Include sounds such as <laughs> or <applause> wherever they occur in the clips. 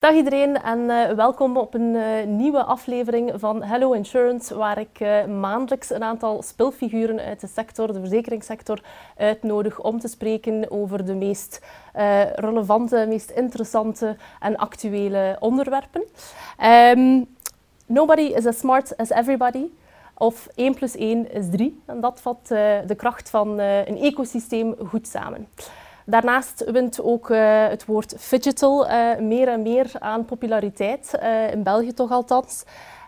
Dag iedereen en uh, welkom op een uh, nieuwe aflevering van Hello Insurance, waar ik uh, maandelijks een aantal spilfiguren uit de sector, de verzekeringssector, uitnodig om te spreken over de meest relevante, meest interessante en actuele onderwerpen. Um, nobody is as smart as everybody. Of 1 plus 1 is 3. En dat vat de kracht van een ecosysteem goed samen. Daarnaast wint ook uh, het woord digital uh, meer en meer aan populariteit, uh, in België toch althans.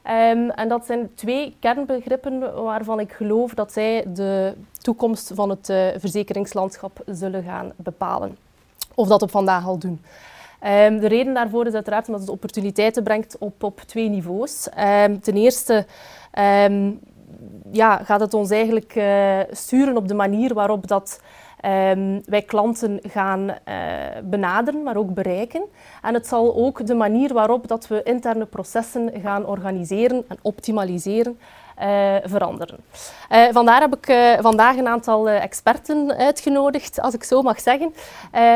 Um, en dat zijn twee kernbegrippen waarvan ik geloof dat zij de toekomst van het verzekeringslandschap zullen gaan bepalen. Of dat op vandaag al doen. Um, de reden daarvoor is uiteraard omdat het opportuniteiten brengt op, op twee niveaus. Um, ten eerste ja, gaat het ons eigenlijk sturen op de manier waarop dat um, wij klanten gaan uh, benaderen, maar ook bereiken. En het zal ook de manier waarop dat we interne processen gaan organiseren en optimaliseren uh, veranderen. Uh, vandaar heb ik uh, vandaag een aantal experten uitgenodigd, als ik zo mag zeggen.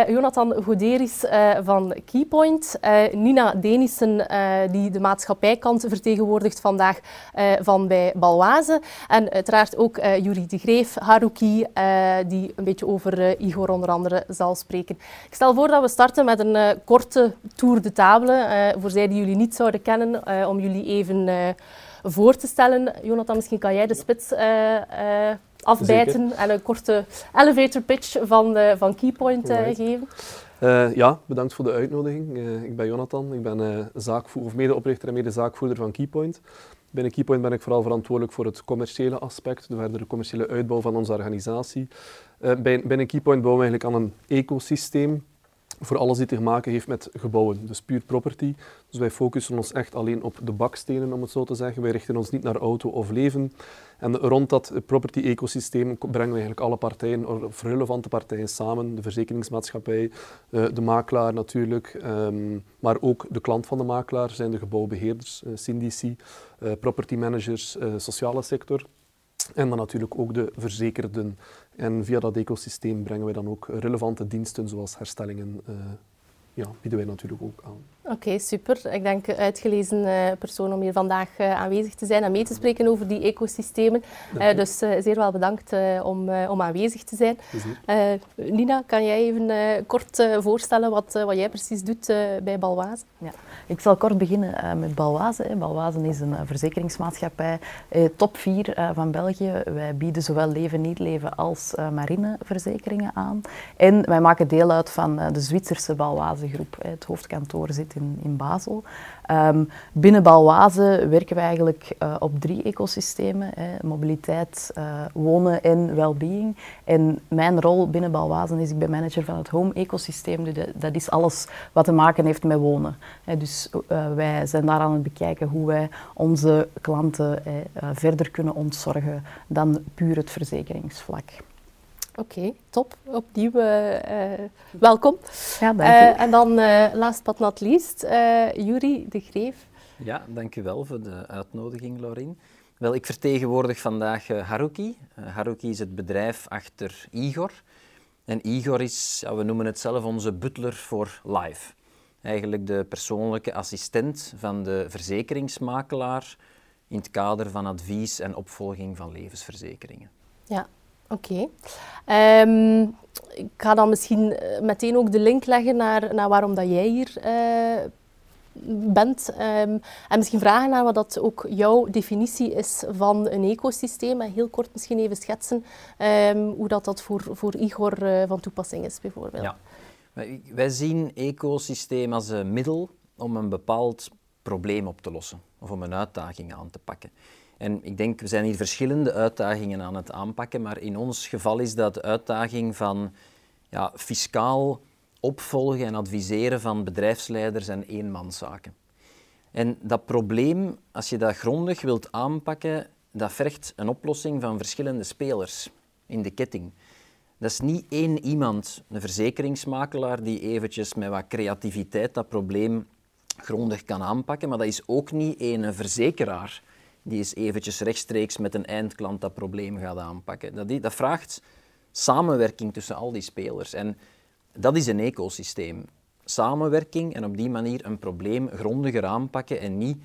Jonathan Goderis van Keypoint, Nina Denissen, die de maatschappijkant vertegenwoordigt vandaag van bij Balwaze. En uiteraard ook Jurie de Greef, Haruki, die een beetje over Igor onder andere zal spreken. Ik stel voor dat we starten met een korte tour de table, voor zij die jullie niet zouden kennen, om jullie even voor te stellen. Jonathan, misschien kan jij de spits uh, uh, afbijten en een korte elevator pitch van, uh, van Keypoint geven. ja, bedankt voor de uitnodiging. ik ben Jonathan, ik ben zaakvoer, of medeoprichter en mede-zaakvoerder van Keypoint. Binnen Keypoint ben ik vooral verantwoordelijk voor het commerciële aspect, de verdere commerciële uitbouw van onze organisatie. binnen Keypoint bouwen we eigenlijk aan een ecosysteem voor alles die te maken heeft met gebouwen, dus puur property. Dus wij focussen ons echt alleen op de bakstenen, om het zo te zeggen. Wij richten ons niet naar auto of leven. En rond dat property-ecosysteem brengen we eigenlijk alle partijen, of relevante partijen samen. De verzekeringsmaatschappij, eh, de makelaar natuurlijk, ehm, maar ook de klant van de makelaar zijn de gebouwbeheerders, syndici, uh, property managers, sociale sector. En dan natuurlijk ook de verzekerden. En via dat ecosysteem brengen wij dan ook relevante diensten zoals herstellingen, uh, ja, bieden wij natuurlijk ook aan. Oké, super. Ik denk uitgelezen uh, persoon om hier vandaag uh, aanwezig te zijn en mee te spreken over die ecosystemen. Uh, dus zeer wel bedankt om, om aanwezig te zijn. Nina, kan jij even kort voorstellen wat, wat jij precies doet bij Balwaze? Ja. Ik zal kort beginnen met Balwaze. Balwaze is een verzekeringsmaatschappij, top 4 van België. Wij bieden zowel leven, niet-leven als marineverzekeringen aan. En wij maken deel uit van de Zwitserse Balwaze groep. Het hoofdkantoor zit in, in Basel. Um, binnen Balwaze werken we eigenlijk uh, op drie ecosystemen: hè, mobiliteit, uh, wonen en well-being. En mijn rol binnen Balwaze is ik ben manager van het home ecosysteem. Dus dat is alles wat te maken heeft met wonen. Hè. Dus uh, wij zijn daar aan het bekijken hoe wij onze klanten verder kunnen ontzorgen dan puur het verzekeringsvlak. Oké, top. Opnieuw uh, welkom. Ja, dank uh, en dan last but not least, Jury de Greef. Ja, dank u wel voor de uitnodiging, Lorien. Wel, ik vertegenwoordig vandaag Haruki. Haruki is het bedrijf achter Igor. En Igor is, ja, we noemen het zelf onze butler voor life. Eigenlijk de persoonlijke assistent van de verzekeringsmakelaar in het kader van advies en opvolging van levensverzekeringen. Ja, Oké. Ehm, ik ga dan misschien eh, meteen ook de link leggen naar, naar waarom dat jij hier uh, bent. Um, en misschien vragen naar wat dat ook jouw definitie is van een ecosysteem. En heel kort misschien even schetsen um, hoe dat, dat voor, voor Igor uh, van toepassing is, bijvoorbeeld. Ja. Wij zien ecosysteem als een middel om een bepaald probleem op te lossen of om een uitdaging aan te pakken. En ik denk, we zijn hier verschillende uitdagingen aan het aanpakken, maar in ons geval is dat de uitdaging van ja, fiscaal opvolgen en adviseren van bedrijfsleiders en eenmanszaken. En dat probleem, als je dat grondig wilt aanpakken, dat vergt een oplossing van verschillende spelers in de ketting. Dat is niet één iemand, een verzekeringsmakelaar, die eventjes met wat creativiteit dat probleem grondig kan aanpakken, maar dat is ook niet één verzekeraar die is eventjes rechtstreeks met een eindklant dat probleem gaat aanpakken. Dat, dat vraagt samenwerking tussen al die spelers. En dat is een ecosysteem. samenwerking en op die manier een probleem grondiger aanpakken en niet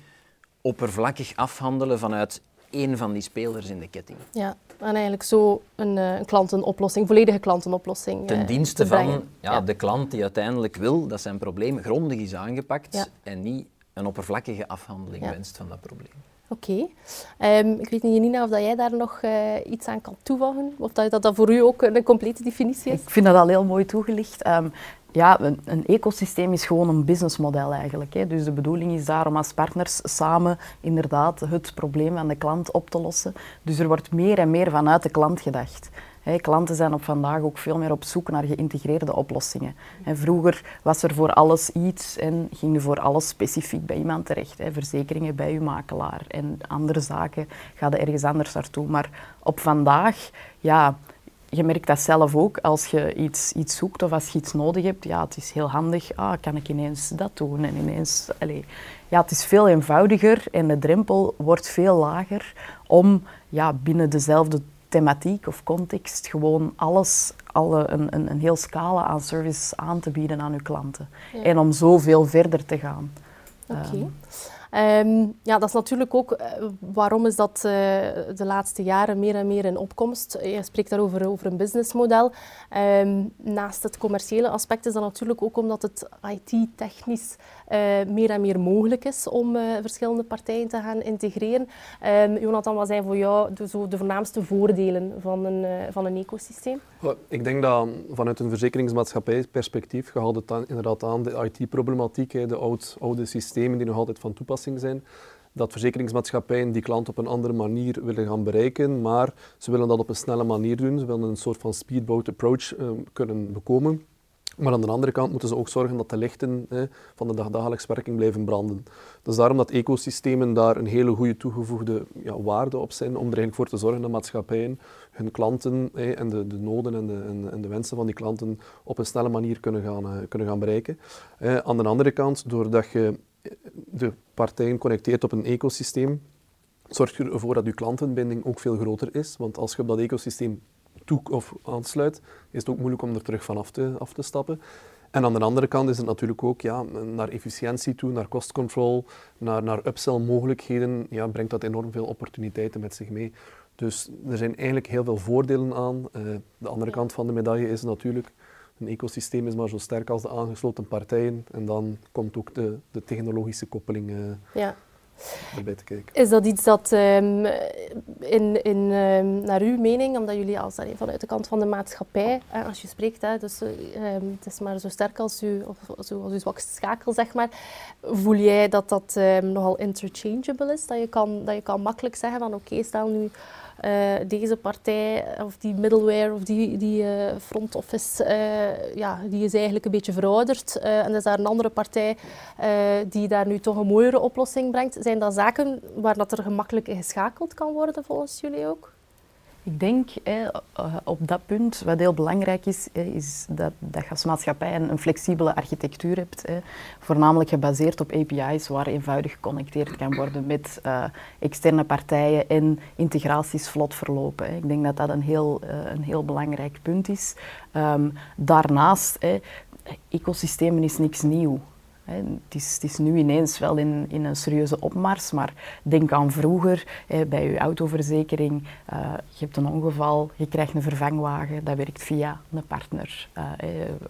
oppervlakkig afhandelen vanuit één van die spelers in de ketting. Ja, en eigenlijk zo een, uh, een klantenoplossing, volledige klantenoplossing. Ten dienste van ja, de klant die uiteindelijk wil dat zijn probleem grondig is aangepakt en niet een oppervlakkige afhandeling wenst van dat probleem. Oké. Ehm, ik weet niet, Janina, of dat jij daar nog uh, iets aan kan toevoegen? Of dat, dat dat voor u ook een complete definitie is? Ik vind dat al heel mooi toegelicht. Um, ja, een, een, ecosysteem is gewoon een businessmodel eigenlijk. Hè. Dus de bedoeling is daar om als partners samen inderdaad het probleem van de klant op te lossen. Dus er wordt meer en meer vanuit de klant gedacht. Klanten zijn op vandaag ook veel meer op zoek naar geïntegreerde oplossingen. vroeger was er voor alles iets en ging er voor alles specifiek bij iemand terecht. verzekeringen bij uw makelaar en andere zaken gaan ergens anders naartoe. Maar op vandaag, ja, je merkt dat zelf ook als je iets, iets zoekt of als je iets nodig hebt. Ja, het is heel handig. Ah, kan ik ineens dat doen? En ineens, allez, ja, het is veel eenvoudiger en de drempel wordt veel lager om ja, binnen dezelfde thematiek of context gewoon alles, alle, een, een, een heel scala aan services aan te bieden aan uw klanten. En om zoveel verder te gaan. Oké. Ehm, Um, ja, dat is natuurlijk ook uh, waarom is dat uh, de laatste jaren meer en meer in opkomst. Je spreekt daarover over een businessmodel. Um, naast het commerciële aspect is dat natuurlijk ook omdat het IT-technisch uh, meer en meer mogelijk is om verschillende partijen te gaan integreren. Um, Jonathan, wat zijn voor jou de, zo de voornaamste voordelen van een, van een ecosysteem? Ik denk dat vanuit een verzekeringsmaatschappij perspectief, je het dan inderdaad aan, de IT-problematiek, de oud, oude systemen die nog altijd van toepassing zijn. Dat verzekeringsmaatschappijen die klant op een andere manier willen gaan bereiken, maar ze willen dat op een snelle manier doen. Ze willen een soort van speedboat approach uh, kunnen bekomen. Maar aan de andere kant moeten ze ook zorgen dat de lichten van de dagdagelijks werking blijven branden. Dus daarom dat ecosystemen daar een hele goede toegevoegde ja, waarde op zijn, om er eigenlijk voor te zorgen dat maatschappijen hun klanten en de, de noden en de, en, de, wensen van die klanten op een snelle manier kunnen gaan, uh, kunnen gaan bereiken. aan de andere kant, doordat je de partijen connecteert op een ecosysteem, zorgt ervoor dat je klantenbinding ook veel groter is. Want als je op dat ecosysteem toe of aansluit, is het ook moeilijk om er terug van af te, af te stappen. En aan de andere kant is het natuurlijk ook ja, naar efficiëntie toe, naar cost control, naar, naar upsell mogelijkheden, ja, brengt dat enorm veel opportuniteiten met zich mee. Dus er zijn eigenlijk heel veel voordelen aan. Uh, de andere kant van de medaille is natuurlijk een ecosysteem is maar zo sterk als de aangesloten partijen. En dan komt ook de, de technologische koppeling uh, ja. erbij te kijken. Is dat iets dat um, in, in, um, naar uw mening, omdat jullie als vanuit de kant van de maatschappij, uh, als je spreekt, hè, dus, um, het is maar zo sterk als u, of zo, als uw zwakste schakel, zeg maar, voel jij dat dat nogal interchangeable is? Dat je kan, dat je kan makkelijk zeggen van oké, okay, stel nu uh, deze partij of die middleware of die, die uh, front office, uh, ja, die is eigenlijk een beetje verouderd. en is daar een andere partij die daar nu toch een mooiere oplossing brengt. Zijn dat zaken waar dat er gemakkelijk geschakeld kan worden volgens jullie ook? Ik denk eh, op dat punt, wat heel belangrijk is, is dat, dat je als maatschappij een, flexibele architectuur hebt. Voornamelijk gebaseerd op API's waar eenvoudig geconnecteerd kan worden met uh, externe partijen en integraties vlot verlopen. Ik denk dat dat een heel, uh, een heel belangrijk punt is. Um, daarnaast, ecosystemen is niks nieuw. Het is, is, nu ineens wel in, in, een serieuze opmars, maar denk aan vroeger bij je autoverzekering. Uh, je hebt een ongeval, je krijgt een vervangwagen, dat werkt via een partner. Uh,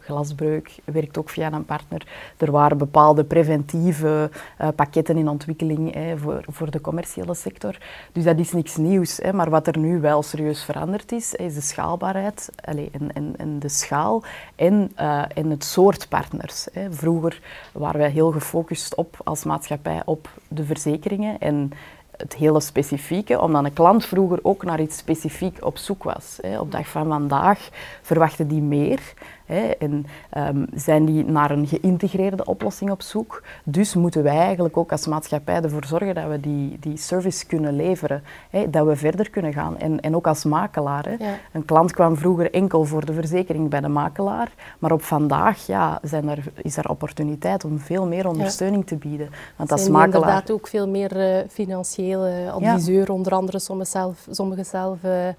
glasbreuk werkt ook via een partner. Er waren bepaalde preventieve uh, pakketten in ontwikkeling voor, voor de commerciële sector. Dus dat is niks nieuws. maar wat er nu wel serieus veranderd is, is de schaalbaarheid allez, en, en, en, de schaal en, en het soort partners. Vroeger waren wij heel gefocust op als maatschappij op de verzekeringen en het hele specifieke, omdat een klant vroeger ook naar iets specifiek op zoek was. Op dag van vandaag verwachten die meer Hè, en um, zijn die naar een geïntegreerde oplossing op zoek. Dus moeten wij eigenlijk ook als maatschappij ervoor zorgen dat we die, die service kunnen leveren. Hè, dat we verder kunnen gaan. En, en ook als makelaar. Hè. Een klant kwam vroeger enkel voor de verzekering bij de makelaar. Maar op vandaag ja, zijn er, is er opportuniteit om veel meer ondersteuning te bieden. Want als zijn makelaar... inderdaad ook veel meer uh, financiële adviseur. Onder andere sommigen zelf, sommige zelf uh, uh,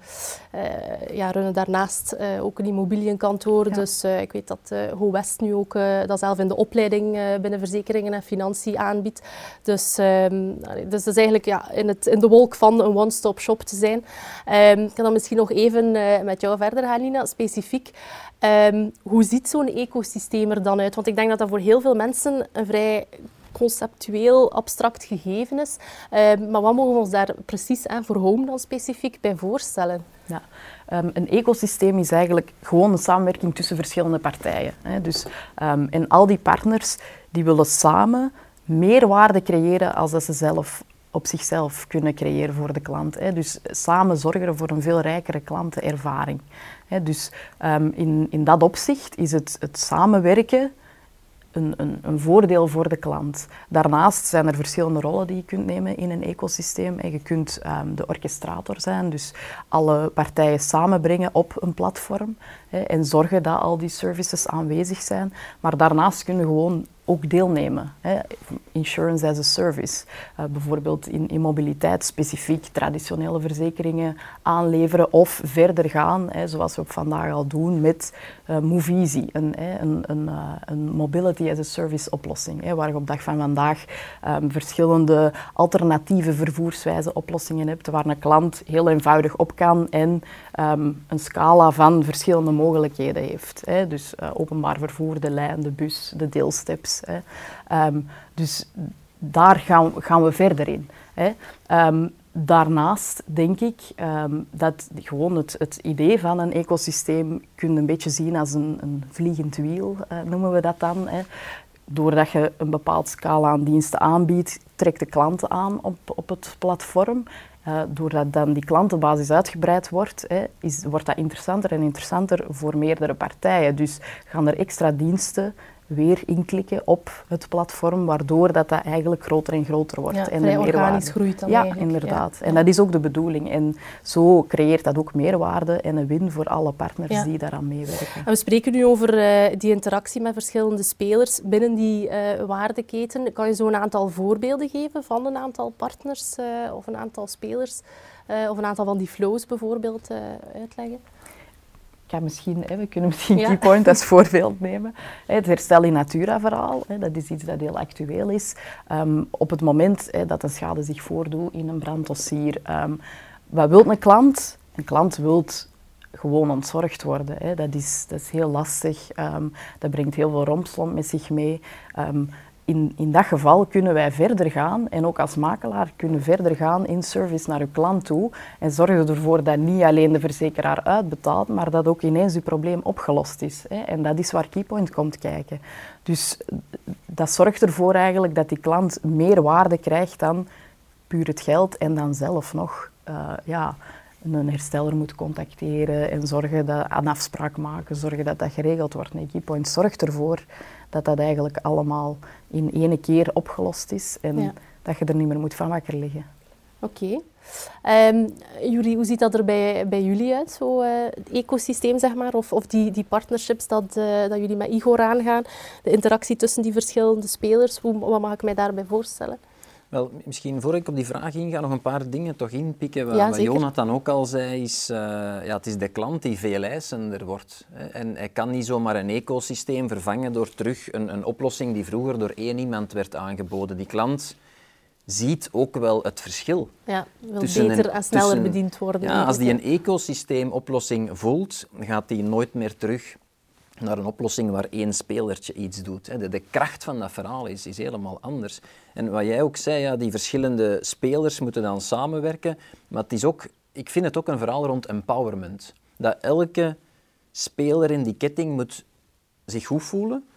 ja, runnen daarnaast ook een immobiliënkantoor. Dus Dus ik weet dat uh, West nu ook dat zelf in de opleiding binnen verzekeringen en financiën aanbiedt. Dus, um, dus dat is eigenlijk ja, in, het, in de wolk van een one-stop shop te zijn. Um, ik kan dan misschien nog even met jou verder gaan, Lina, specifiek. Um, hoe ziet zo'n ecosysteem er dan uit? Want ik denk dat dat voor heel veel mensen een vrij conceptueel, abstract gegeven is. Uh, maar wat mogen we ons daar precies hè, voor home dan specifiek bij voorstellen? Ja. Um, een ecosysteem is eigenlijk gewoon een samenwerking tussen verschillende partijen. Hè. Dus, um, en al die partners die willen samen meer waarde creëren als dat ze zelf op zichzelf kunnen creëren voor de klant. Hè. Dus samen zorgen voor een veel rijkere klantenervaring. Hè. Dus in, in dat opzicht is het, het samenwerken een, een, een, voordeel voor de klant. Daarnaast zijn er verschillende rollen die je kunt nemen in een ecosysteem. En je kunt um, de orchestrator zijn, dus alle partijen samenbrengen op een platform en zorgen dat al die services aanwezig zijn. Maar daarnaast kun je gewoon ook deelnemen. Hè. Insurance as a service. Uh, bijvoorbeeld in, mobiliteit specifiek traditionele verzekeringen aanleveren of verder gaan, hè, zoals we op vandaag al doen met uh, Movizi, een, een, een, uh, een, mobility as a service oplossing, hè, waar je op dag van vandaag um, verschillende alternatieve vervoerswijze oplossingen hebt, waar een klant heel eenvoudig op kan en um, een scala van verschillende mogelijkheden heeft. Hè. Dus openbaar vervoer, de lijn, de bus, de deelsteps, Ehm, dus daar gaan, gaan, we verder in. Hè. Um, daarnaast denk ik um, dat gewoon het, het, idee van een ecosysteem kun een beetje zien als een, een vliegend wiel, uh, noemen we dat dan. Hè. Doordat je een bepaald scala aan diensten aanbiedt, trekt de klanten aan op, op het platform. Uh, doordat dan die klantenbasis uitgebreid wordt, hè, is, wordt dat interessanter en interessanter voor meerdere partijen. Dus gaan er extra diensten weer inklikken op het platform, waardoor dat, dat eigenlijk groter en groter wordt. Ja, en vrij organisch groeit dan Ja, inderdaad. En dat is ook de bedoeling. En zo creëert dat ook meerwaarde en een win voor alle partners die daaraan meewerken. En we spreken nu over uh, die interactie met verschillende spelers binnen die uh, waardeketen. Kan je zo een aantal voorbeelden geven van een aantal partners uh, of een aantal spelers of een aantal van die flows bijvoorbeeld uitleggen? Misschien, hè, we kunnen misschien ja. Keypoint als voorbeeld nemen. Het herstel in natura-verhaal, dat is iets dat heel actueel is. Um, op het moment hè, dat een schade zich voordoet in een branddossier, um, wat wil een klant? Een klant wil gewoon ontzorgd worden. Hè. Dat, is, dat is heel lastig. Um, dat brengt heel veel rompslomp met zich mee. Um, in, in dat geval kunnen wij verder gaan en ook als makelaar kunnen verder gaan in service naar uw klant toe en zorgen ervoor dat niet alleen de verzekeraar uitbetaalt, maar dat ook ineens uw probleem opgelost is. Hè. En dat is waar Keypoint komt kijken. Dus dat zorgt ervoor eigenlijk dat die klant meer waarde krijgt dan puur het geld en dan zelf nog uh, ja, een hersteller moet contacteren en zorgen dat, een afspraak maken, zorgen dat dat geregeld wordt. Nee, Keypoint zorgt ervoor dat dat eigenlijk allemaal in één keer opgelost is en dat je er niet meer moet van wakker liggen. Oké. Okay. Um, ehm, hoe ziet dat er bij, bij jullie uit, zo, uh, het ecosysteem, zeg maar, of, of die, die partnerships dat, uh, dat jullie met Igor aangaan, de interactie tussen die verschillende spelers, hoe, wat mag ik mij daarbij voorstellen? Wel, misschien voor ik op die vraag inga, nog een paar dingen toch inpikken. Wat, ja, wat Jonathan ook al zei, is uh, ja, het is de klant die veel eisender wordt. Hè. En hij kan niet zomaar een ecosysteem vervangen door terug een, een oplossing die vroeger door één iemand werd aangeboden. Die klant ziet ook wel het verschil. Ja, wil beter en sneller bediend worden. Ja, als die een ecosysteemoplossing voelt, gaat die nooit meer terug naar een oplossing waar één spelertje iets doet. De, de kracht van dat verhaal is, is helemaal anders. En wat jij ook zei, ja, die verschillende spelers moeten dan samenwerken, maar het is ook, ik vind het ook een verhaal rond empowerment. Dat elke speler in die ketting moet zich goed voelen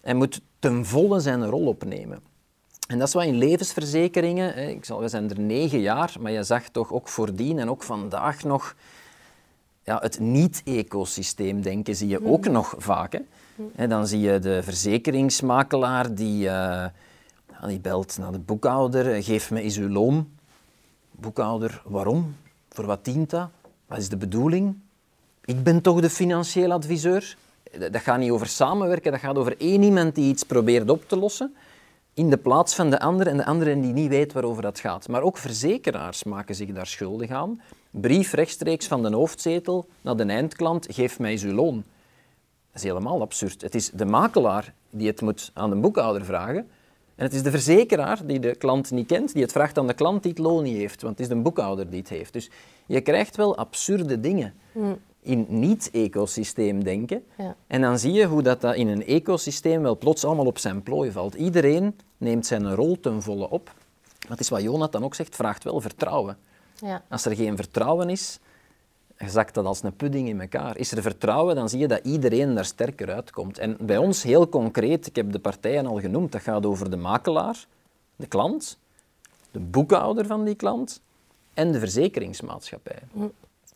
en moet ten volle zijn rol opnemen. En dat is wat in levensverzekeringen, ik zal, we zijn er negen jaar, maar je zag toch ook voordien en ook vandaag nog ja, het niet-ecosysteem denken zie je ook mhm. nog vaak. Hè. dan zie je de verzekeringsmakelaar die, uh, die belt naar de boekhouder, eh, geef me eens uw loon. Boekhouder, waarom? Voor wat dient dat? Wat is de bedoeling? Ik ben toch de financieel adviseur? Dat gaat niet over samenwerken, dat gaat over één iemand die iets probeert op te lossen in de plaats van de ander en de andere die niet weet waarover dat gaat. Maar ook verzekeraars maken zich daar schuldig aan brief rechtstreeks van de hoofdzetel naar de eindklant, geef mij uw loon. is helemaal absurd. Het is de makelaar die het moet aan de boekhouder vragen. En het is de verzekeraar die de klant niet kent, die het vraagt aan de klant die het loon niet heeft. Want het is de boekhouder die het heeft. Dus je krijgt wel absurde dingen Mm. in niet-ecosysteem denken. Ja. En dan zie je hoe dat, dat in een ecosysteem wel plots allemaal op zijn plooi valt. Iedereen neemt zijn rol ten volle op. Dat is wat Jonathan ook zegt, vraagt wel vertrouwen. Ja. Als er geen vertrouwen is, zakt dat als een pudding in elkaar. Is er vertrouwen, dan zie je dat iedereen daar sterker uitkomt. En bij ons heel concreet, ik heb de partijen al genoemd, dat gaat over de makelaar, de klant, de boekhouder van die klant en de verzekeringsmaatschappij.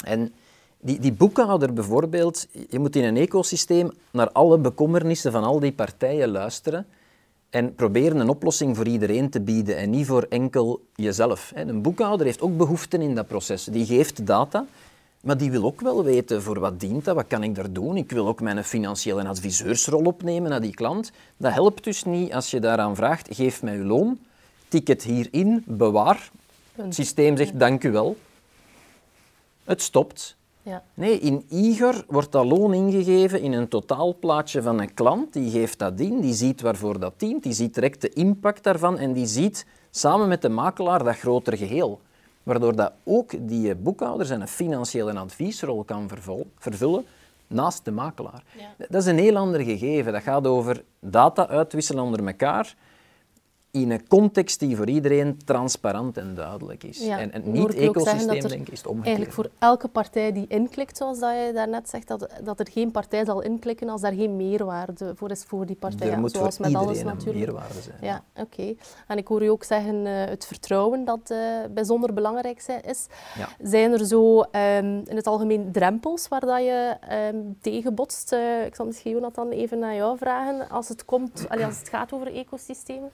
En die, die boekhouder bijvoorbeeld, je moet in een ecosysteem naar alle bekommernissen van al die partijen luisteren en proberen een oplossing voor iedereen te bieden en niet voor enkel jezelf. Een boekhouder heeft ook behoeften in dat proces. Die geeft data, maar die wil ook wel weten voor wat dient dat, wat kan ik daar doen. Ik wil ook mijn financiële adviseursrol opnemen naar die klant. Dat helpt dus niet als je daaraan vraagt, geef mij uw loon, tik het hierin, bewaar. Het systeem zegt dank u wel. Het stopt. Ja. Nee, in Igor wordt dat loon ingegeven in een totaalplaatje van een klant. Die geeft dat in, die ziet waarvoor dat dient, die ziet direct de impact daarvan en die ziet samen met de makelaar dat grotere geheel. Waardoor dat ook die boekhouder zijn financiële adviesrol kan vervul- vervullen naast de makelaar. Ja. Dat is een heel ander gegeven. Dat gaat over data uitwisselen onder elkaar in een context die voor iedereen transparant en duidelijk is. Ja, En, en dan niet hoor ik u ook zeggen ecosysteem, dat denk ik, is het omgekeerd. Eigenlijk voor elke partij die inklikt, zoals dat je daarnet zegt, dat, dat er geen partij zal inklikken als daar geen meerwaarde voor is voor die partij. er Ja, moet zoals voor met alles iedereen een natuurlijk. meerwaarde zijn. Ja, oké. En ik hoor u ook zeggen uh, het vertrouwen dat uh, bijzonder belangrijk is. Ja. Zijn er zo um, in het algemeen drempels waar dat je um, tegenbotst? Uh, ik zal misschien Jonathan even naar jou vragen als het, komt, allee, als het gaat over ecosystemen.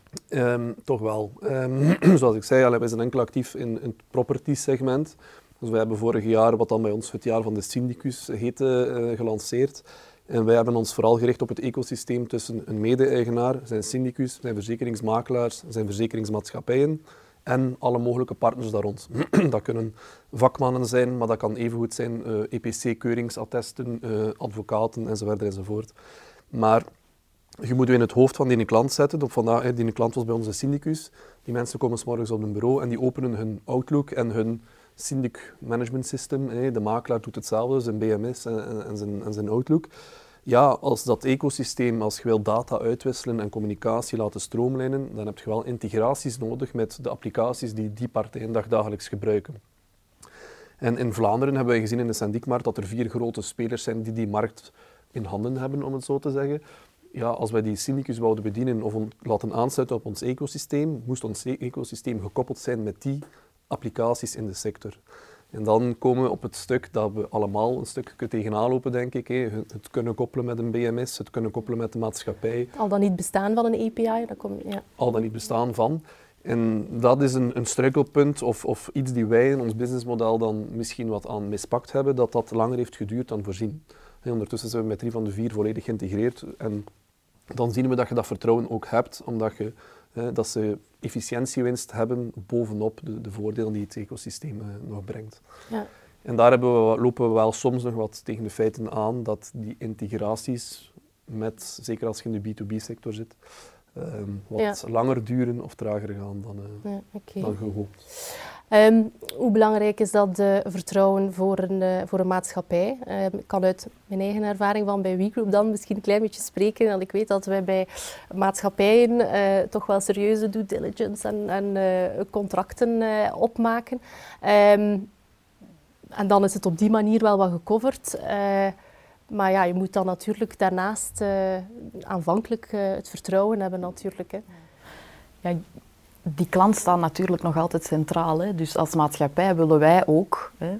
Um, toch wel. <clears throat> zoals ik zei, wij zijn enkel actief in, het property-segment. Dus wij hebben vorig jaar, wat dan bij ons het jaar van de syndicus heette, gelanceerd. En wij hebben ons vooral gericht op het ecosysteem tussen een mede-eigenaar, zijn syndicus, zijn verzekeringsmakelaars, zijn verzekeringsmaatschappijen en alle mogelijke partners daar rond. <clears throat> dat kunnen vakmannen zijn, maar dat kan evengoed zijn EPC-keuringsattesten, uh, advocaten enzovoort enzovoort. Maar je moet je in het hoofd van die klant zetten. Vandaag, die klant was bij ons een syndicus. Die mensen komen s morgens op een bureau en die openen hun Outlook en hun syndic management system. De makelaar doet hetzelfde, zijn BMS en, zijn, en zijn Outlook. Ja, als dat ecosysteem, als je wil data uitwisselen en communicatie laten stroomlijnen, dan heb je wel integraties nodig met de applicaties die die partijen dagdagelijks gebruiken. En in Vlaanderen hebben wij gezien in de syndiekmarkt dat er vier grote spelers zijn die die markt in handen hebben, om het zo te zeggen ja, als wij die syndicus wouden bedienen of laten aansluiten op ons ecosysteem, moest ons e ecosysteem gekoppeld zijn met die applicaties in de sector. En dan komen we op het stuk dat we allemaal een stukje tegenaan lopen, denk ik. Hè. Het kunnen koppelen met een BMS, het kunnen koppelen met de maatschappij. Al dan niet bestaan van een API? Dat komt, ja. Al dan niet bestaan van. En dat is een, een struikelpunt of, of iets die wij in ons businessmodel dan misschien wat aan mispakt hebben, dat dat langer heeft geduurd dan voorzien. En ondertussen zijn we met drie van de vier volledig geïntegreerd. En dan zien we dat je dat vertrouwen ook hebt, omdat je, eh, dat ze efficiëntiewinst hebben bovenop de, de voordelen die het ecosysteem eh, nog brengt. Ja. En daar hebben we, lopen we wel soms nog wat tegen de feiten aan dat die integraties, met, zeker als je in de B2B-sector zit, eh, wat Ja. langer duren of trager gaan dan, eh, Ja, dan gehoopt. Ehm, hoe belangrijk is dat eh, vertrouwen voor een, eh, voor een maatschappij? Ehm, ik kan uit mijn eigen ervaring van bij WeGroup dan misschien een klein beetje spreken. Want ik weet dat wij bij maatschappijen eh, toch wel serieuze due diligence en, en eh, contracten opmaken. Ehm, en dan is het op die manier wel wat gecoverd. Maar ja, je moet dan natuurlijk daarnaast aanvankelijk het vertrouwen hebben natuurlijk. Hè. Ja, die klant staat natuurlijk nog altijd centraal. Hè. Dus als maatschappij willen wij ook hè,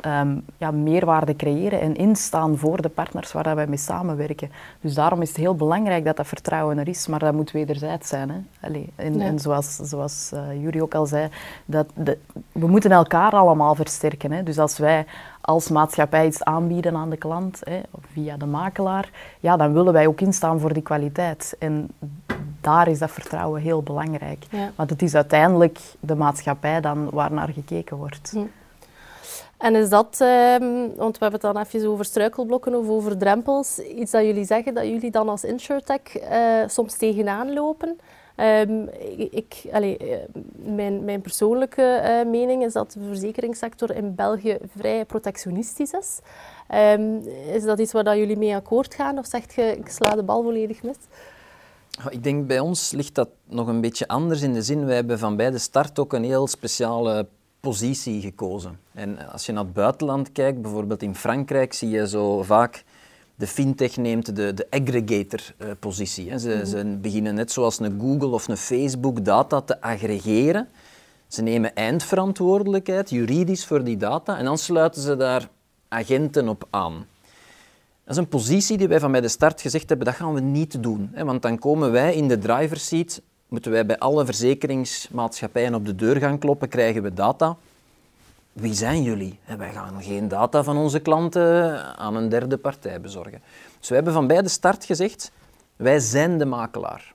ehm, ja, meerwaarde creëren en instaan voor de partners waar wij mee samenwerken. Dus daarom is het heel belangrijk dat dat vertrouwen er is, maar dat moet wederzijds zijn. Hè. Allee, en, Ja. en zoals, zoals uh, Jury ook al zei, dat de, we moeten elkaar allemaal versterken. Hè. Dus als wij als maatschappij iets aanbieden aan de klant, hè, via de makelaar, ja, dan willen wij ook instaan voor die kwaliteit. En daar is dat vertrouwen heel belangrijk. Ja. Want het is uiteindelijk de maatschappij dan waar naar gekeken wordt. Hm. En is dat, ehm, want we hebben het dan even over struikelblokken of over drempels, iets dat jullie zeggen dat jullie dan als InsurTech uh, soms tegenaan lopen? Um, ik, allez, eh, mijn, mijn, persoonlijke uh, mening is dat de verzekeringssector in België vrij protectionistisch is. Um, is dat iets waar dat jullie mee akkoord gaan of zegt je ik sla de bal volledig mis? Ik denk bij ons ligt dat nog een beetje anders in de zin, wij hebben van bij de start ook een heel speciale positie gekozen. En als je naar het buitenland kijkt, bijvoorbeeld in Frankrijk, zie je zo vaak de fintech neemt de, de aggregator-positie. Eh, ze, ze, beginnen net zoals een Google of een Facebook data te aggregeren. Ze nemen eindverantwoordelijkheid, juridisch, voor die data en dan sluiten ze daar agenten op aan. Dat is een positie die wij van bij de start gezegd hebben, dat gaan we niet doen. Want dan komen wij in de driver's seat moeten wij bij alle verzekeringsmaatschappijen op de deur gaan kloppen, krijgen we data. Wie zijn jullie? En wij gaan geen data van onze klanten aan een derde partij bezorgen. Dus we hebben van bij de start gezegd, wij zijn de makelaar.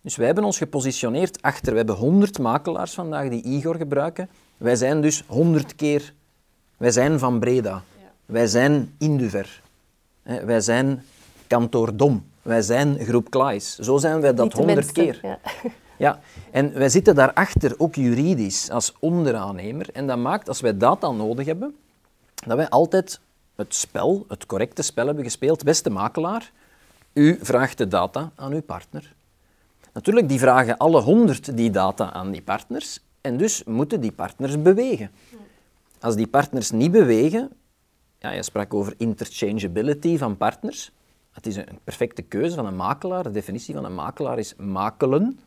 Dus wij hebben ons gepositioneerd achter, we hebben 100 makelaars vandaag die Igor gebruiken. Wij zijn dus 100 keer, wij zijn van Breda. Wij zijn Induver. Wij zijn Kantoor Dom. Wij zijn groep Klaes. Zo zijn wij dat honderd keer. Ja. ja. En wij zitten daarachter ook juridisch als onderaannemer. En dat maakt, als wij data nodig hebben, dat wij altijd het spel, het correcte spel hebben gespeeld. Beste makelaar, u vraagt de data aan uw partner. Natuurlijk, die vragen alle honderd die data aan die partners. En dus moeten die partners bewegen. Als die partners niet bewegen, ja, je sprak over interchangeability van partners. Het is een perfecte keuze van een makelaar. De definitie van een makelaar is makelen.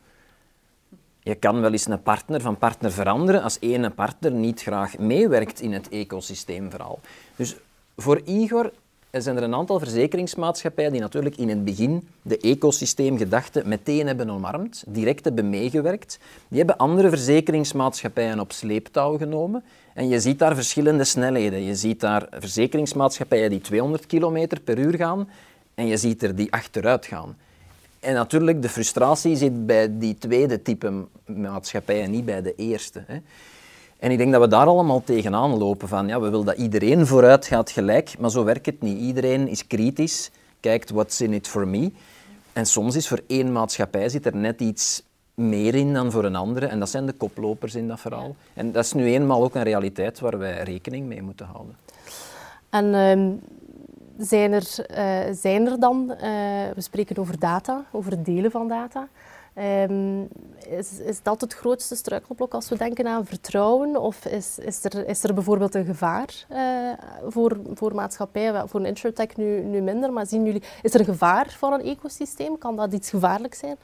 Je kan wel eens een partner van partner veranderen als ene partner niet graag meewerkt in het ecosysteemverhaal. Dus voor Igor zijn er een aantal verzekeringsmaatschappijen die natuurlijk in het begin de ecosysteemgedachte meteen hebben omarmd, direct hebben meegewerkt. Die hebben andere verzekeringsmaatschappijen op sleeptouw genomen. En je ziet daar verschillende snelheden. Je ziet daar verzekeringsmaatschappijen die 200 km per uur gaan en je ziet er die achteruit gaan. En natuurlijk, de frustratie zit bij die tweede type maatschappij en niet bij de eerste. Hè. En ik denk dat we daar allemaal tegenaan lopen van, ja, we willen dat iedereen vooruit gaat gelijk, maar zo werkt het niet. Iedereen is kritisch, kijkt what's in it for me. En soms is voor één maatschappij zit er net iets meer in dan voor een andere. En dat zijn de koplopers in dat verhaal. En dat is nu eenmaal ook een realiteit waar wij rekening mee moeten houden. En ehm, zijn er, uh, zijn er dan, uh, we spreken over data, over het delen van data. Um, is, is dat het grootste struikelblok als we denken aan vertrouwen? Of is, is, er, is er bijvoorbeeld een gevaar uh, voor, voor maatschappijen, voor een insurtech nu, nu minder, maar zien jullie, is er een gevaar van een ecosysteem? Kan dat iets gevaarlijks zijn?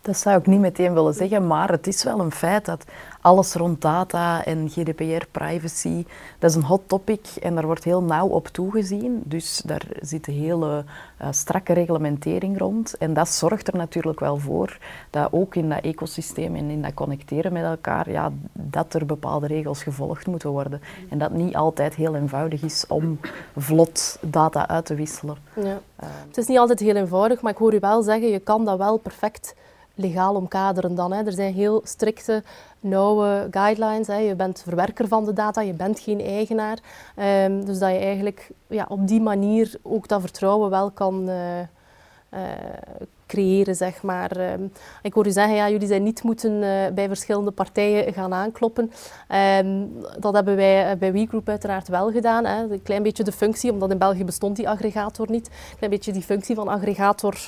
Dat zou ik niet meteen willen zeggen, maar het is wel een feit dat alles rond data en GDPR, privacy, dat is een hot topic en daar wordt heel nauw op toegezien. Dus daar zit een hele uh, strakke reglementering rond. En dat zorgt er natuurlijk wel voor dat ook in dat ecosysteem en in dat connecteren met elkaar, ja, dat er bepaalde regels gevolgd moeten worden. En dat niet altijd heel eenvoudig is om vlot data uit te wisselen. Ja. Uh, het is niet altijd heel eenvoudig, maar ik hoor u wel zeggen, je kan dat wel perfect legaal omkaderen dan. Hè. Er zijn heel strikte, nauwe guidelines. Hè. Je bent verwerker van de data, je bent geen eigenaar. Um, dus dat je eigenlijk ja, op die manier ook dat vertrouwen wel kan uh, uh, creëren, zeg maar. Um, ik hoor u zeggen, ja, jullie zijn niet moeten uh, bij verschillende partijen gaan aankloppen. Um, dat hebben wij bij WeGroup uiteraard wel gedaan. Hè. Een klein beetje de functie, omdat in België bestond die aggregator niet. Een klein beetje die functie van aggregator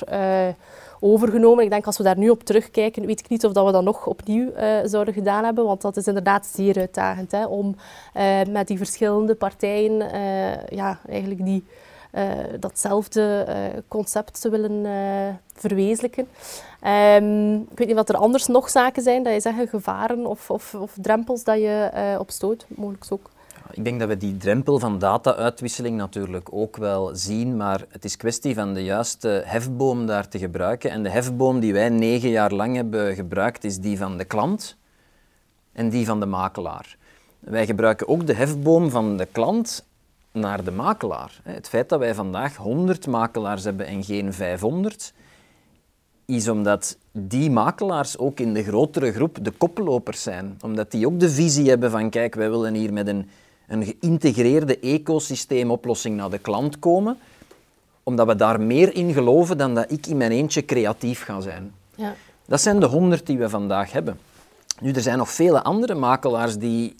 overgenomen. Ik denk als we daar nu op terugkijken, weet ik niet of dat we dat nog opnieuw uh, zouden gedaan hebben, want dat is inderdaad zeer uitdagend hè, om uh, met die verschillende partijen uh, ja, eigenlijk die, datzelfde concept te willen verwezenlijken. Um, ik weet niet wat er anders nog zaken zijn, dat je zegt gevaren of, of, of drempels dat je opstoot, mogelijk ook. Ik denk dat we die drempel van data-uitwisseling natuurlijk ook wel zien, maar het is kwestie van de juiste hefboom daar te gebruiken. En de hefboom die wij negen jaar lang hebben gebruikt, is die van de klant en die van de makelaar. Wij gebruiken ook de hefboom van de klant naar de makelaar. Het feit dat wij vandaag 100 makelaars hebben en geen 500, is omdat die makelaars ook in de grotere groep de koplopers zijn. Omdat die ook de visie hebben van kijk, wij willen hier met een, een geïntegreerde ecosysteemoplossing naar de klant komen. Omdat we daar meer in geloven dan dat ik in mijn eentje creatief ga zijn. Ja. Dat zijn de honderd die we vandaag hebben. Nu, er zijn nog vele andere makelaars die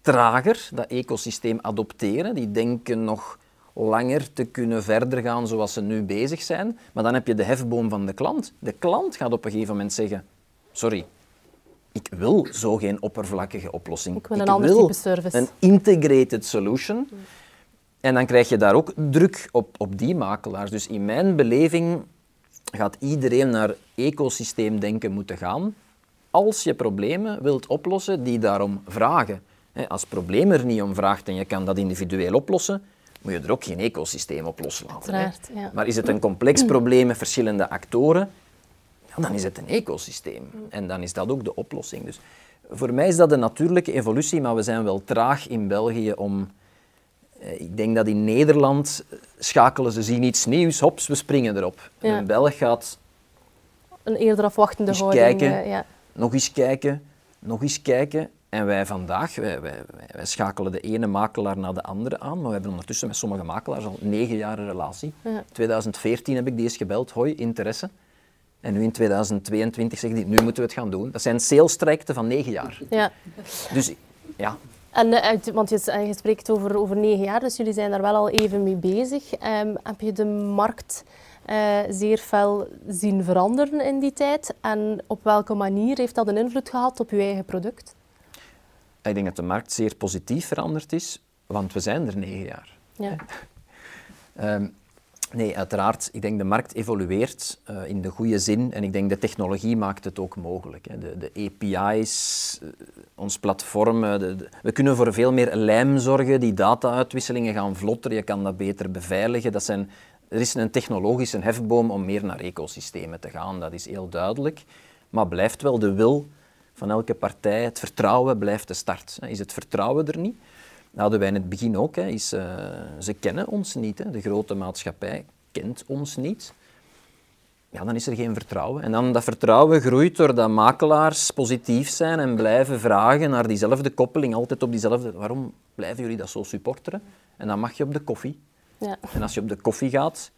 trager dat ecosysteem adopteren. Die denken nog langer te kunnen verder gaan zoals ze nu bezig zijn. Maar dan heb je de hefboom van de klant. De klant gaat op een gegeven moment zeggen: Sorry, ik wil zo geen oppervlakkige oplossing. Ik wil een ander type service. Een integrated solution. En dan krijg je daar ook druk op, op die makelaars. Dus in mijn beleving gaat iedereen naar ecosysteemdenken moeten gaan als je problemen wilt oplossen die daarom vragen. Als probleem er niet om vraagt en je kan dat individueel oplossen, moet je er ook geen ecosysteem op loslaten. Ja. Maar is het een complex probleem met verschillende actoren, ja, dan is het een ecosysteem. En dan is dat ook de oplossing. Dus voor mij is dat een natuurlijke evolutie, maar we zijn wel traag in België om... Eh, ik denk dat in Nederland schakelen ze zien iets nieuws, hops, we springen erop. En een Belg gaat... Een eerder afwachtende houding. Kijken, eh, ja. Nog eens kijken, nog eens kijken. En wij vandaag, wij, wij, wij, schakelen de ene makelaar naar de andere aan, maar we hebben ondertussen met sommige makelaars al negen jaar een relatie. In 2014 heb ik die eens gebeld, hoi, interesse. En nu in 2022 zeggen die, nu moeten we het gaan doen. Dat zijn salestrajecten van negen jaar. Ja. Dus ja. En, uh, want je, eh, je, spreekt over, over negen jaar, dus jullie zijn daar wel al even mee bezig. Um, heb je de markt uh, zeer fel zien veranderen in die tijd? En op welke manier heeft dat een invloed gehad op je eigen product? Ik denk dat de markt zeer positief veranderd is, want we zijn er negen jaar. Ja. um, <laughs> nee, uiteraard. Ik denk de markt evolueert uh, in de goede zin en ik denk de technologie maakt het ook mogelijk. Hè. De, de, API's, uh, ons platform, de, we kunnen voor veel meer lijm zorgen. Die data-uitwisselingen gaan vlotter, je kan dat beter beveiligen. Dat zijn, er is een technologische hefboom om meer naar ecosystemen te gaan, dat is heel duidelijk. Maar blijft wel de wil van elke partij. Het vertrouwen blijft de start. Is het vertrouwen er niet? Dat hadden wij in het begin ook. Is, uh, ze kennen ons niet. Hè. De grote maatschappij kent ons niet. Ja, dan is er geen vertrouwen. En dan dat vertrouwen groeit doordat makelaars positief zijn en blijven vragen naar diezelfde koppeling, altijd op diezelfde... Waarom blijven jullie dat zo supporteren? En dan mag je op de koffie. Ja. En als je op de koffie gaat,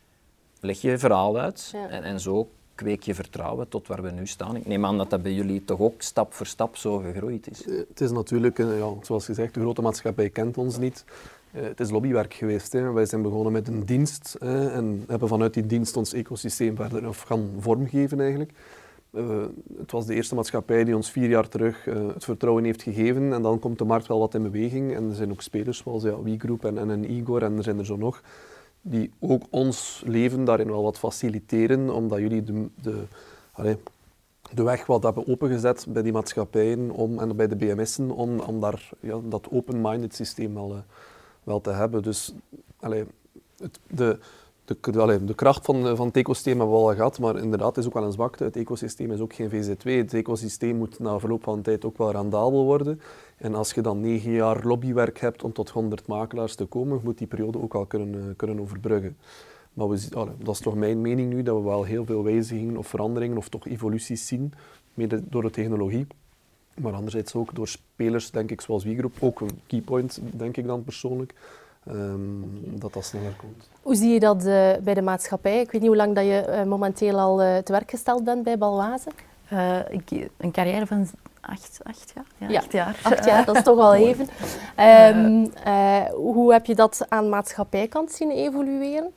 leg je je verhaal uit. Ja. En, en zo kweek je vertrouwen tot waar we nu staan. Ik neem aan dat dat bij jullie toch ook stap voor stap zo gegroeid is. Het is natuurlijk, ja, zoals gezegd, de grote maatschappij kent ons niet. Het is lobbywerk geweest. Hè. Wij zijn begonnen met een dienst hè, en hebben vanuit die dienst ons ecosysteem verder of gaan vormgeven eigenlijk. Het was de eerste maatschappij die ons vier jaar terug het vertrouwen heeft gegeven en dan komt de markt wel wat in beweging en er zijn ook spelers zoals ja, WeGroup en, en een Igor en er zijn er zo nog die ook ons leven daarin wel wat faciliteren, omdat jullie de, de, allez, de weg wat hebben opengezet bij die maatschappijen om, en bij de BMS'en om, om daar ja, dat open-minded systeem wel, uh, wel te hebben. Dus het, de, de, de kracht van, van het ecosysteem hebben we al gehad, maar inderdaad is ook wel een zwakte. Het ecosysteem is ook geen VZ2. Het ecosysteem moet na verloop van tijd ook wel rendabel worden. En als je dan negen jaar lobbywerk hebt om tot 100 makelaars te komen, moet die periode ook al kunnen, uh, kunnen overbruggen. Maar we, dat is toch mijn mening nu, dat we wel heel veel wijzigingen of veranderingen of toch evoluties zien, mede door de technologie. Maar anderzijds ook door spelers, denk ik, zoals WeGroup, ook een keypoint, denk ik dan persoonlijk, um, dat dat sneller komt. Hoe zie je dat uh, bij de maatschappij? Ik weet niet hoe lang dat je uh, momenteel al uh, te werk gesteld bent bij Balwaze. ik, een carrière van acht, acht jaar. Ja, ja, acht jaar. Acht jaar, dat is toch al <laughs> even. Um, hoe heb je dat aan maatschappijkant zien evolueren?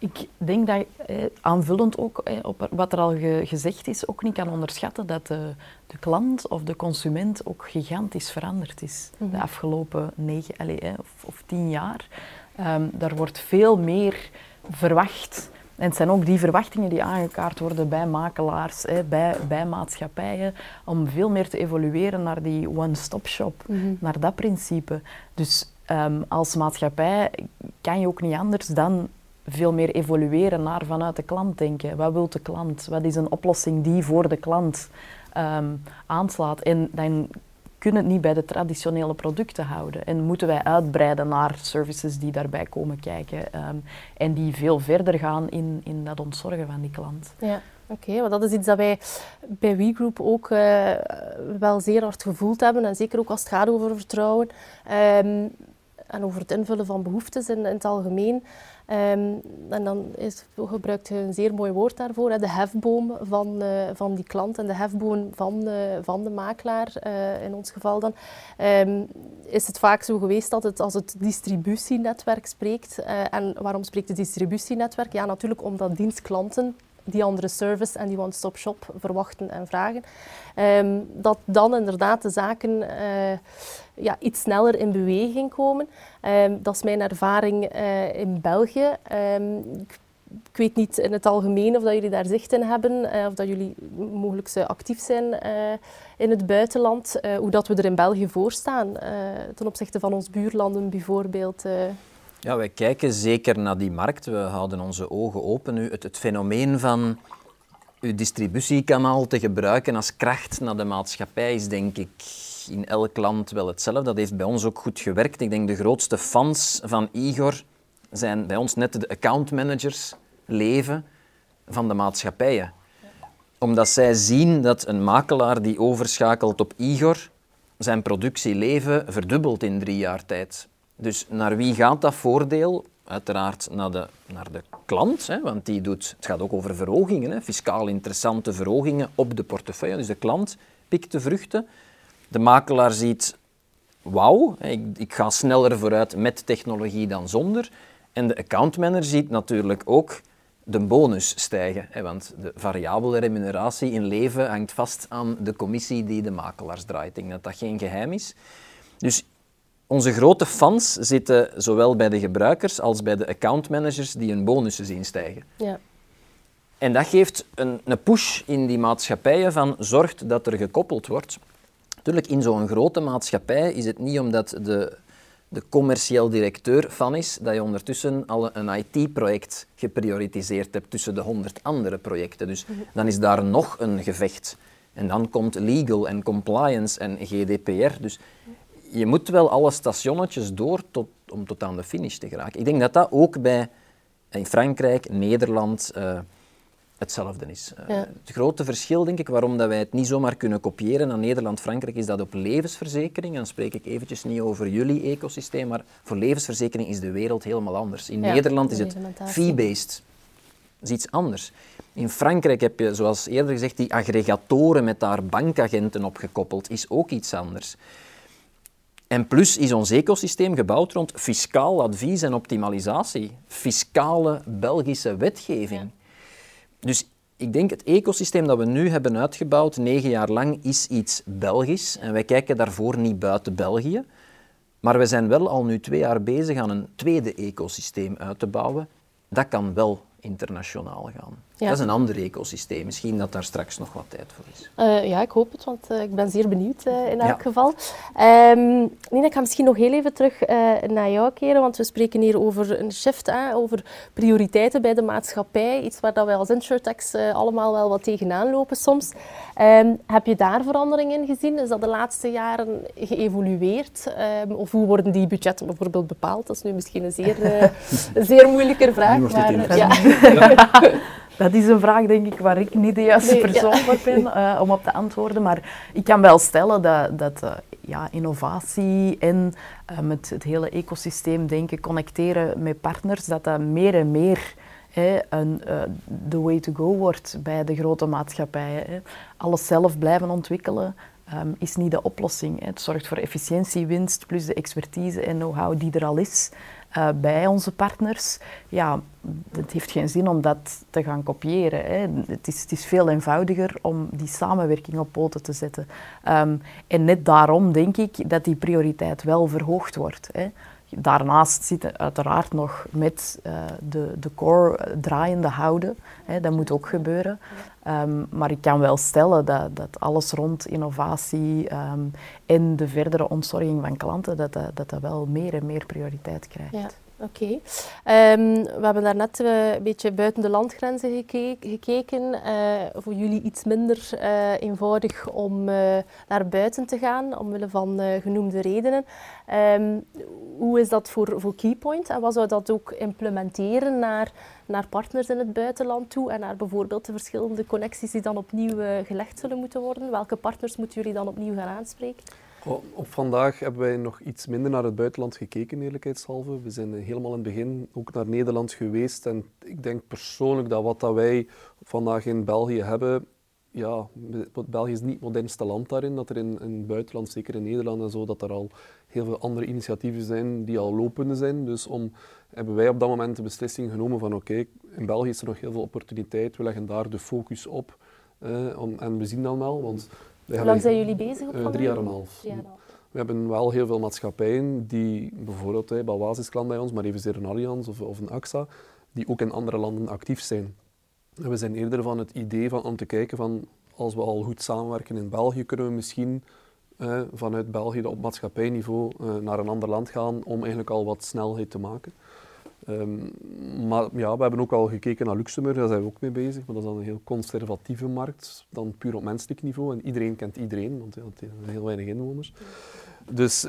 Ik denk dat eh, aanvullend ook eh, op wat er al ge gezegd is, ook niet kan onderschatten dat de, de, klant of de consument ook gigantisch veranderd is mm -hmm. de afgelopen negen allez, eh, of, of, tien jaar. Um, daar wordt veel meer verwacht. En het zijn ook die verwachtingen die aangekaart worden bij makelaars, eh, bij, bij maatschappijen, om veel meer te evolueren naar die one-stop shop, mm -hmm. naar dat principe. Dus um, als maatschappij kan je ook niet anders dan veel meer evolueren naar vanuit de klant denken. Wat wil de klant? Wat is een oplossing die voor de klant um, aanslaat? En dan kunnen het niet bij de traditionele producten houden. En moeten wij uitbreiden naar services die daarbij komen kijken um, en die veel verder gaan in, in dat ontzorgen van die klant. Ja. Oké, okay, dat is iets dat wij bij WeGroup ook uh, wel zeer hard gevoeld hebben. En zeker ook als het gaat over vertrouwen um, en over het invullen van behoeftes in, in het algemeen. Um, en dan is, gebruikt je een zeer mooi woord daarvoor, hè, de hefboom van, uh, van die klant en de hefboom van, uh, van de makelaar, uh, in ons geval dan. Um, is het vaak zo geweest dat het als het distributienetwerk spreekt. en waarom spreekt het distributienetwerk? Ja, natuurlijk omdat dienstklanten die andere service en die one-stop shop verwachten en vragen. Um, dat dan inderdaad de zaken uh, ja, iets sneller in beweging komen. Um, dat is mijn ervaring uh, in België. Um, ik, weet niet in het algemeen of dat jullie daar zicht in hebben, uh, of dat jullie mogelijk actief zijn in het buitenland, hoe dat we er in België voor staan ten opzichte van ons buurlanden bijvoorbeeld. Ja, wij kijken zeker naar die markt. We houden onze ogen open. Nu, het, het fenomeen van uw distributiekanaal te gebruiken als kracht naar de maatschappij is denk ik in elk land wel hetzelfde. Dat heeft bij ons ook goed gewerkt. Ik denk de grootste fans van Igor zijn bij ons net de accountmanagers leven van de maatschappijen. Omdat zij zien dat een makelaar die overschakelt op Igor zijn productieleven verdubbelt in drie jaar tijd. Dus naar wie gaat dat voordeel? Uiteraard naar de, naar de klant, hè, want die doet, het gaat ook over verhogingen, hè, fiscaal interessante verhogingen op de portefeuille. Dus de klant pikt de vruchten. De makelaar ziet, wauw, ik, ik ga sneller vooruit met technologie dan zonder. En de accountmanager ziet natuurlijk ook de bonus stijgen. Hè, want de variabele remuneratie in leven hangt vast aan de commissie die de makelaars draait. Ik denk dat dat geen geheim is. Dus onze grote fans zitten zowel bij de gebruikers als bij de accountmanagers die hun bonussen zien stijgen. Ja. En dat geeft een, een push in die maatschappijen van zorgt dat er gekoppeld wordt. Natuurlijk, in zo'n grote maatschappij is het niet omdat de, de commercieel directeur van is, dat je ondertussen al een IT-project geprioritiseerd hebt tussen de honderd andere projecten. Dus mhm. dan is daar nog een gevecht. En dan komt legal en compliance en GDPR. Dus je moet wel alle stationnetjes door tot, om tot aan de finish te geraken. Ik denk dat dat ook bij in Frankrijk, Nederland uh, hetzelfde is. Uh, Het grote verschil, denk ik, waarom dat wij het niet zomaar kunnen kopiëren naar Nederland, Frankrijk, is dat op levensverzekering, dan spreek ik eventjes niet over jullie ecosysteem, maar voor levensverzekering is de wereld helemaal anders. In Nederland is het fee-based. Dat is iets anders. In Frankrijk heb je, zoals eerder gezegd, die aggregatoren met daar bankagenten opgekoppeld, is ook iets anders. En plus is ons ecosysteem gebouwd rond fiscaal advies en optimalisatie, fiscale Belgische wetgeving. Dus ik denk het ecosysteem dat we nu hebben uitgebouwd, negen jaar lang, is iets Belgisch. En wij kijken daarvoor niet buiten België. Maar we zijn wel al nu twee jaar bezig aan een tweede ecosysteem uit te bouwen. Dat kan wel internationaal gaan. Dat is een ander ecosysteem. Misschien dat daar straks nog wat tijd voor is. Uh, ja, ik hoop het, want uh, ik ben zeer benieuwd uh, in elk ja. geval. Um, Nina, ik ga misschien nog heel even terug naar jou keren, want we spreken hier over een shift, hè, over prioriteiten bij de maatschappij. Iets waar dat wij als InsurTechs allemaal wel wat tegenaan lopen soms. Um, heb je daar verandering in gezien? Is dat de laatste jaren geëvolueerd? Um, of hoe worden die budgetten bijvoorbeeld bepaald? Dat is nu misschien een zeer, <laughs> een zeer moeilijke vraag. Maar, ja. <laughs> Dat is een vraag, denk ik, waar ik niet de juiste persoon voor ben uh, <laughs> om op te antwoorden. Maar ik kan wel stellen dat, dat uh, ja, innovatie en uh, met het hele ecosysteem denken, connecteren met partners, dat dat meer en meer een, de way to go wordt bij de grote maatschappijen. Hè. Alles zelf blijven ontwikkelen, um, is niet de oplossing. Hè. Het zorgt voor efficiëntiewinst plus de expertise en know-how die er al is uh, bij onze partners. Ja, het heeft geen zin om dat te gaan kopiëren. Hè. Het, is, het is veel eenvoudiger om die samenwerking op poten te zetten. Um, en net daarom denk ik dat die prioriteit wel verhoogd wordt. Hè. Daarnaast zitten uiteraard nog met uh, de, de core draaiende houden. Hè, dat moet ook gebeuren. Um, maar ik kan wel stellen dat, dat alles rond innovatie um, en de verdere ontzorging van klanten, dat dat, dat wel meer en meer prioriteit krijgt. Oké. Ehm, we hebben daarnet uh, een beetje buiten de landgrenzen gekeken. Uh, voor jullie iets minder uh, eenvoudig om naar buiten te gaan, omwille van genoemde redenen. Um, hoe is dat voor, voor Keypoint? En wat zou dat ook implementeren naar, naar partners in het buitenland toe en naar bijvoorbeeld de verschillende connecties die dan opnieuw gelegd zullen moeten worden? Welke partners moeten jullie dan opnieuw gaan aanspreken? Op vandaag hebben wij nog iets minder naar het buitenland gekeken, eerlijkheidshalve. We zijn helemaal in het begin ook naar Nederland geweest. En ik denk persoonlijk dat wat dat wij vandaag in België hebben, ja, België is niet het modernste land daarin. Dat er in, in het buitenland, zeker in Nederland en zo, dat er al heel veel andere initiatieven zijn die al lopende zijn. Dus om, hebben wij op dat moment de beslissing genomen van oké, in België is er nog heel veel opportuniteit. We leggen daar de focus op. Eh, om, en we zien dan wel, want hoe lang zijn jullie bezig op uh, Drie jaar en een half. We hebben wel heel veel maatschappijen die bijvoorbeeld, is klant bij ons, maar evenzeer een Allianz of, of een AXA, die ook in andere landen actief zijn. En we zijn eerder van het idee van, om te kijken van, als we al goed samenwerken in België, kunnen we misschien eh, vanuit België op maatschappijniveau uh, naar een ander land gaan om eigenlijk al wat snelheid te maken. Um, maar ja, we hebben ook al gekeken naar Luxemburg, daar zijn we ook mee bezig. Maar dat is dan een heel conservatieve markt, dan puur op menselijk niveau. En iedereen kent iedereen, want ja, het zijn heel weinig inwoners. Dus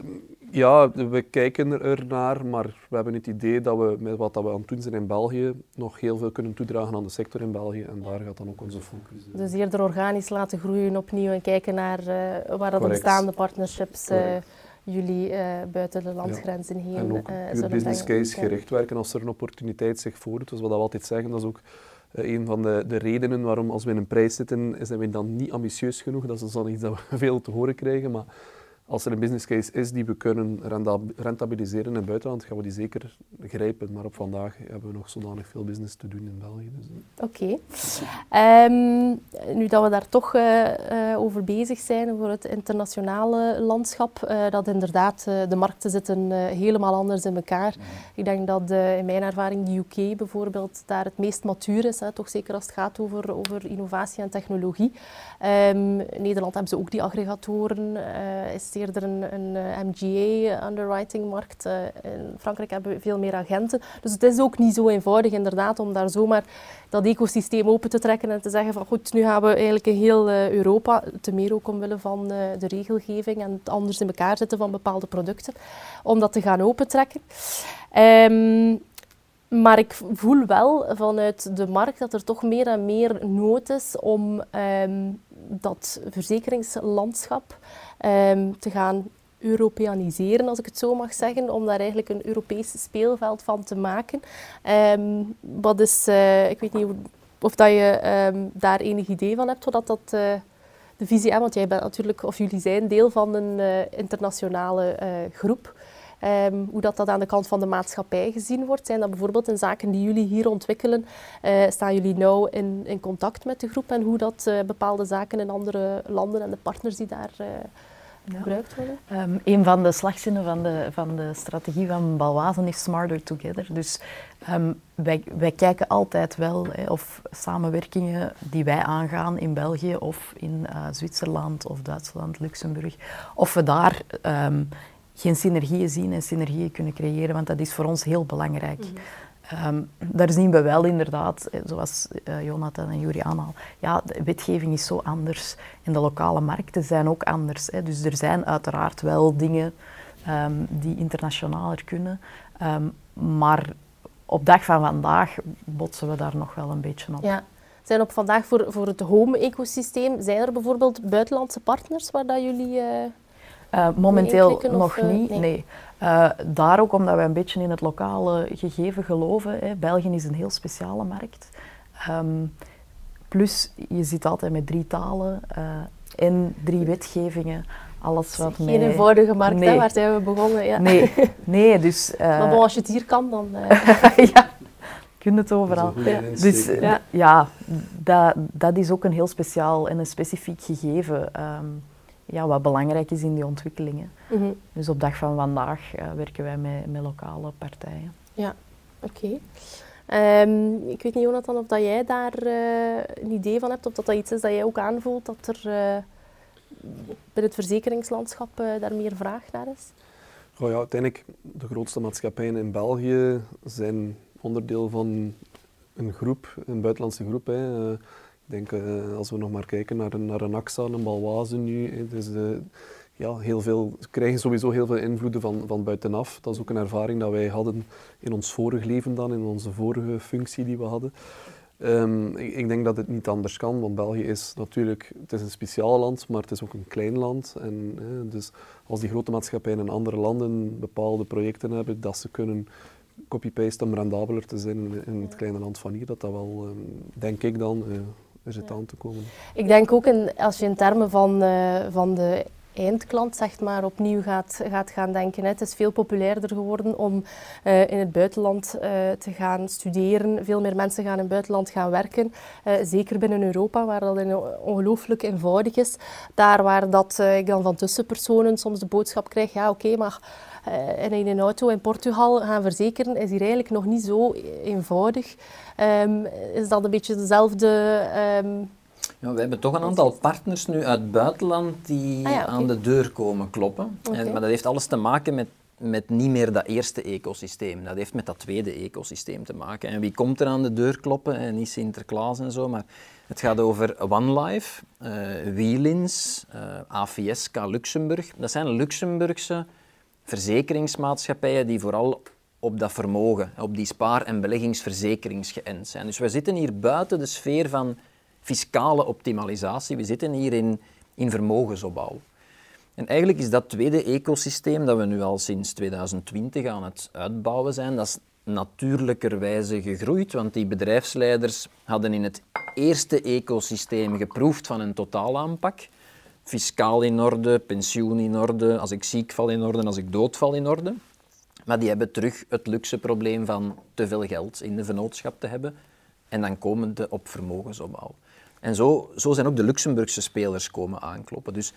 ja, we kijken er naar, maar we hebben het idee dat we met wat dat we aan het doen zijn in België nog heel veel kunnen toedragen aan de sector in België. En daar gaat dan ook onze focus. Dus eerder organisch laten groeien opnieuw en kijken naar uh, waar dat bestaande partnerships... Uh, jullie uh, buiten de landsgrenzen heen En ook uh, business case gericht werken als er een opportuniteit zich voordoet. Dus wat we altijd zeggen, dat is ook uh, een van de, de, redenen waarom als we in een prijs zitten, zijn we dan niet ambitieus genoeg. Dat is dan iets dat we <laughs> veel te horen krijgen. Maar als er een business case is die we kunnen rentabiliseren in het buitenland, gaan we die zeker grijpen. Maar op vandaag hebben we nog zodanig veel business te doen in België. Dus, eh. Oké. Ehm, nu dat we daar toch uh, over bezig zijn voor het internationale landschap, uh, dat inderdaad de markten zitten helemaal anders in elkaar. Ik denk dat in mijn ervaring de UK bijvoorbeeld daar het meest matuur is, hè, toch zeker als het gaat over, over innovatie en technologie. Um, in Nederland hebben ze ook die aggregatoren. is eerder een, een eh, MGA-underwriting-markt. Eh, in Frankrijk hebben we veel meer agenten. Dus het is ook niet zo eenvoudig inderdaad om daar zomaar dat ecosysteem open te trekken en te zeggen van goed, nu gaan we eigenlijk in heel uh, Europa, te meer ook omwille van de regelgeving en het anders in elkaar zetten van bepaalde producten, om dat te gaan opentrekken. Um, maar ik voel wel vanuit de markt dat er toch meer en meer nood is om um, dat verzekeringslandschap um, te gaan Europeaniseren, als ik het zo mag zeggen, om daar eigenlijk een Europees speelveld van te maken. Um, wat is, uh, ik weet niet of dat je daar enig idee van hebt, wat dat uh, de visie is, want jij bent natuurlijk, of jullie zijn deel van een uh, internationale groep. Um, hoe dat, dat aan de kant van de maatschappij gezien wordt. Zijn dat bijvoorbeeld in zaken die jullie hier ontwikkelen? Uh, staan jullie nauw in, in contact met de groep en hoe dat uh, bepaalde zaken in andere landen en de partners die daar ja. gebruikt worden? Um, een van de slagzinnen van de, van de strategie van Balwazen is Smarter Together. Dus um, wij, wij kijken altijd wel hè, of samenwerkingen die wij aangaan in België of in Zwitserland of Duitsland, Luxemburg, of we daar geen synergieën zien en synergieën kunnen creëren, want dat is voor ons heel belangrijk. Mm daar zien we wel inderdaad, eh, zoals uh, Jonathan en Juri aanhalen, ja, de wetgeving is zo anders en de lokale markten zijn ook anders. Hè. Dus er zijn uiteraard wel dingen um, die internationaler kunnen, um, maar op dag van vandaag botsen we daar nog wel een beetje op. Ja. Zijn op vandaag voor, voor het home-ecosysteem, zijn er bijvoorbeeld buitenlandse partners waar dat jullie uh, uh, momenteel nog uh, niet, nee. nee. Uh, daar ook omdat wij een beetje in het lokale gegeven geloven. Hè. België is een heel speciale markt. Um, plus, je zit altijd met drie talen en drie wetgevingen. Alles wat Geen mee... eenvoudige markt, nee. hè, waar zijn we begonnen. Ja. Nee, <laughs> nee dus... maar bon, als je het hier kan, dan... <laughs> ja, kun het overal. Ja. Dus ja, ja dat, dat is ook een heel speciaal en een specifiek gegeven. Um, ja, wat belangrijk is in die ontwikkelingen. Mm -hmm. Dus op dag van vandaag uh, werken wij met, met lokale partijen. Ja, oké. Okay. Um, ik weet niet, Jonathan, of dat jij daar uh, een idee van hebt, of dat dat iets is dat jij ook aanvoelt, dat er uh, binnen het verzekeringslandschap daar meer vraag naar is? Oh ja, uiteindelijk, de grootste maatschappijen in België zijn onderdeel van een groep, een buitenlandse groep. Hè. Denk, uh, als we nog maar kijken naar, naar een AXA, een Balwaze nu, dus de, ja, heel veel, krijgen sowieso heel veel invloeden van, van buitenaf. Dat is ook een ervaring dat wij hadden in ons vorige leven dan, in onze vorige functie die we hadden. Um, ik, ik, denk dat het niet anders kan, want België is natuurlijk, het is een speciaal land, maar het is ook een klein land. En, hè, dus als die grote maatschappijen in andere landen bepaalde projecten hebben, dat ze kunnen copy-paste om rendabeler te zijn in, het kleine land van hier, dat dat wel, um, denk ik dan, uh, het aan te komen. Ik denk ook in, als je in termen van, uh, van de eindklant zeg maar, opnieuw gaat, gaat gaan denken. Het is veel populairder geworden om uh, in het buitenland uh, te gaan studeren. Veel meer mensen gaan in het buitenland gaan werken. Uh, zeker binnen Europa, waar dat ongelooflijk eenvoudig is. Daar waar dat, ik dan van tussenpersonen soms de boodschap krijg, ja oké, okay, maar en in een auto in Portugal gaan verzekeren is hier eigenlijk nog niet zo eenvoudig. Um, is dat een beetje dezelfde... Um, ja, we hebben toch een aantal partners nu uit het buitenland die ah aan de deur komen kloppen. En, maar dat heeft alles te maken met, met niet meer dat eerste ecosysteem. Dat heeft met dat tweede ecosysteem te maken. En wie komt er aan de deur kloppen? En niet Sinterklaas en zo, maar het gaat over OneLife, uh, eh, Wielins, uh, eh, AVSK Luxemburg. Dat zijn Luxemburgse verzekeringsmaatschappijen die vooral op dat vermogen, op die spaar- en beleggingsverzekerings geënt zijn. Dus we zitten hier buiten de sfeer van fiscale optimalisatie. We zitten hier in, in vermogensopbouw. En eigenlijk is dat tweede ecosysteem dat we nu al sinds 2020 aan het uitbouwen zijn, dat is natuurlijkerwijze gegroeid, want die bedrijfsleiders hadden in het eerste ecosysteem geproefd van een totaalaanpak. Fiscaal in orde, pensioen in orde, als ik ziek val in orde, als ik doodval in orde. Maar die hebben terug het luxe probleem van te veel geld in de vennootschap te hebben. En dan komen de op vermogensopbouw. En zo, zo zijn ook de Luxemburgse spelers komen aankloppen. Dus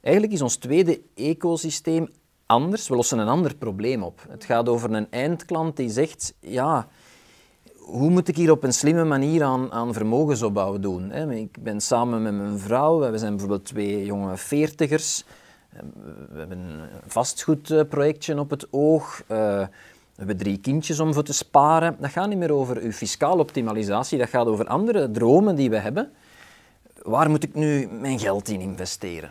eigenlijk is ons tweede ecosysteem anders. We lossen een ander probleem op. Het gaat over een eindklant die zegt, ja, hoe moet ik hier op een slimme manier aan, aan vermogensopbouw doen? Ik ben samen met mijn vrouw, we zijn bijvoorbeeld twee jonge veertigers. We hebben een vastgoedprojectje op het oog. Eh, we hebben drie kindjes om voor te sparen. Dat gaat niet meer over uw fiscale optimalisatie, dat gaat over andere dromen die we hebben waar moet ik nu mijn geld in investeren?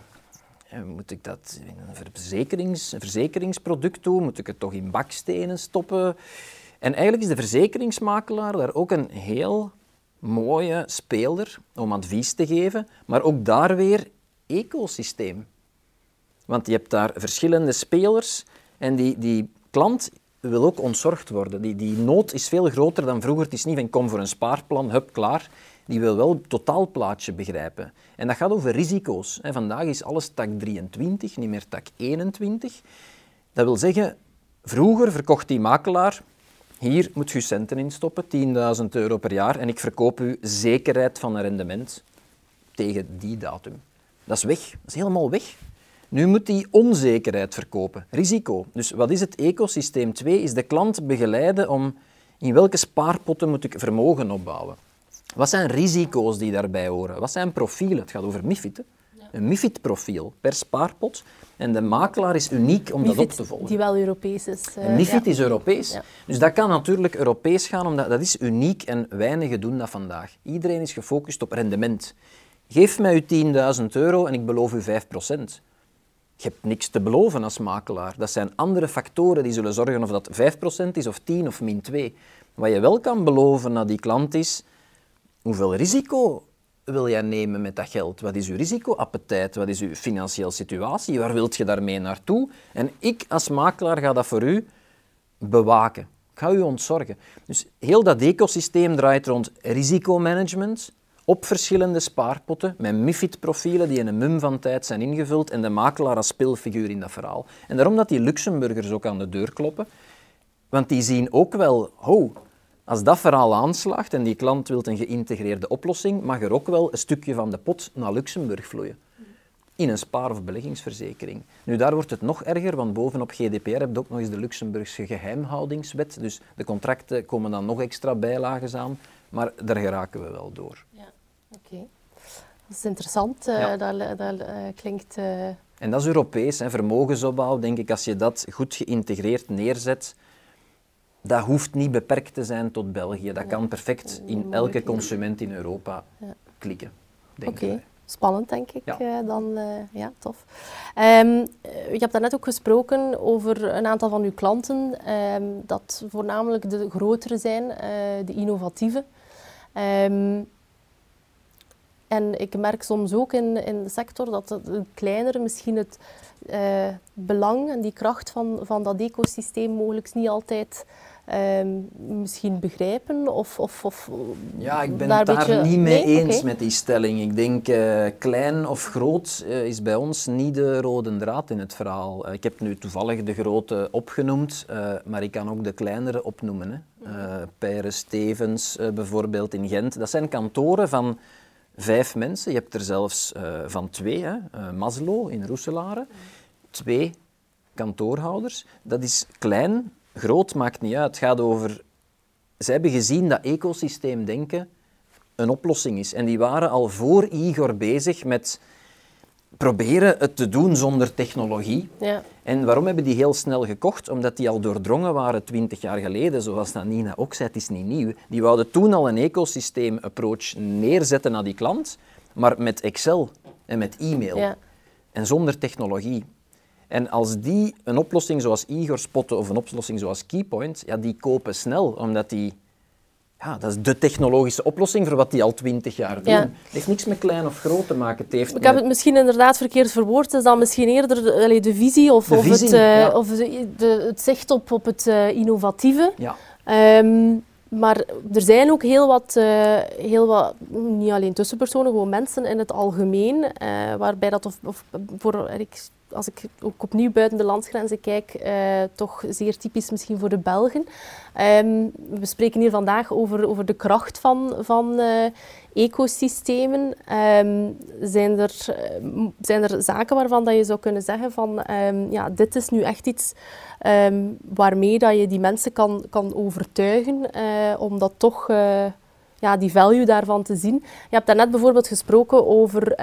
Moet ik dat in een verzekerings, verzekeringsproduct doen? Moet ik het toch in bakstenen stoppen? En eigenlijk is de verzekeringsmakelaar daar ook een heel mooie speler om advies te geven, maar ook daar weer ecosysteem. Want je hebt daar verschillende spelers en die, die klant wil ook ontzorgd worden. Die, die nood is veel groter dan vroeger. Het is niet van kom voor een spaarplan, hup, klaar die wil wel het totaalplaatje begrijpen. En dat gaat over risico's. Vandaag is alles tak 23, niet meer tak 21. Dat wil zeggen, vroeger verkocht die makelaar, hier moet je centen in stoppen, 10.000 euro per jaar, en ik verkoop u zekerheid van een rendement tegen die datum. Dat is weg, dat is helemaal weg. Nu moet die onzekerheid verkopen, risico. Dus wat is het ecosysteem 2? Is de klant begeleiden om in welke spaarpotten moet ik vermogen opbouwen. Wat zijn risico's die daarbij horen? Wat zijn profielen? Het gaat over MIFID. Een MIFID-profiel per spaarpot. En de makelaar is uniek om dat op te volgen. Die wel Europees is. Uh, MIFID is Europees. Dus dat kan natuurlijk Europees gaan, omdat dat is uniek en weinigen doen dat vandaag. Iedereen is gefocust op rendement. Geef mij uw 10.000 euro en ik beloof u 5%. Je hebt niks te beloven als makelaar. Dat zijn andere factoren die zullen zorgen of dat 5% is of 10 of min 2. Wat je wel kan beloven aan die klant is Hoeveel risico wil jij nemen met dat geld? Wat is uw risicoappetijt? Wat is uw financiële situatie? Waar wilt je daarmee naartoe? En ik als makelaar ga dat voor u bewaken. Ik ga u ontzorgen. Dus heel dat ecosysteem draait rond risicomanagement op verschillende spaarpotten met MIFID-profielen die in een mum van tijd zijn ingevuld en de makelaar als speelfiguur in dat verhaal. En daarom dat die Luxemburgers ook aan de deur kloppen, want die zien ook wel, ho, als dat verhaal aanslaagt en die klant wil een geïntegreerde oplossing, mag er ook wel een stukje van de pot naar Luxemburg vloeien. In een spaar- of beleggingsverzekering. Nu, daar wordt het nog erger, want bovenop GDPR heb je ook nog eens de Luxemburgse geheimhoudingswet. Dus de contracten komen dan nog extra bijlagen aan, maar daar geraken we wel door. Ja, oké. Dat is interessant. Uh, dat, dat uh, klinkt uh, En dat is Europees. Hè. Vermogensopbouw, denk ik, als je dat goed geïntegreerd neerzet, dat hoeft niet beperkt te zijn tot België. Dat kan perfect in elke consument in Europa klikken. Oké, spannend denk ik ja. Uh, dan. Uh, ja, tof. Um, je hebt daarnet ook gesproken over een aantal van uw klanten, um, dat voornamelijk de grotere zijn, uh, de innovatieve. Um, en ik merk soms ook in, in de sector dat de kleinere misschien het belang en die kracht van, van dat ecosysteem mogelijk niet altijd Um, misschien begrijpen? Of, of, of ja, ik ben het daar niet mee eens met die stelling. Ik denk uh, klein of groot uh, is bij ons niet de rode draad in het verhaal. Uh, ik heb nu toevallig de grote opgenoemd, maar ik kan ook de kleinere opnoemen. Hè. Pijre Stevens bijvoorbeeld in Gent. Dat zijn kantoren van vijf mensen. Je hebt er zelfs van twee. Hè. Maslo in Roeselare. Twee kantoorhouders. Dat is klein, groot maakt niet uit. Het gaat over... Ze hebben gezien dat ecosysteemdenken een oplossing is. En die waren al voor Igor bezig met proberen het te doen zonder technologie. Ja. En waarom hebben die heel snel gekocht? Omdat die al doordrongen waren twintig jaar geleden, zoals dat Nina ook zei, het is niet nieuw. Die wouden toen al een ecosysteem-approach neerzetten naar die klant, maar met Excel en met e-mail. Ja. En zonder technologie. En als die een oplossing zoals Igor spotten of een oplossing zoals Keypoint, ja, die kopen snel, omdat die... Ja, dat is de technologische oplossing voor wat die al twintig jaar doen. Het heeft niks met klein of groot te maken. Het heeft ik heb het misschien inderdaad verkeerd verwoord. Het is dan misschien eerder allee, de visie of, of, het, uh, of de, het zicht op, op het uh, innovatieve. Ja. Um, maar er zijn ook heel wat, uh, heel wat, niet alleen tussenpersonen, gewoon mensen in het algemeen, waarbij dat, of, of voor, ik als ik ook opnieuw buiten de landsgrenzen kijk, uh, toch zeer typisch misschien voor de Belgen. Um, we spreken hier vandaag over, over de kracht van, van uh, ecosystemen. Um, zijn, er, uh, zijn er zaken waarvan dat je zou kunnen zeggen van um, ja, dit is nu echt iets waarmee dat je die mensen kan, kan overtuigen om dat toch ja, die value daarvan te zien. Je hebt daarnet bijvoorbeeld gesproken over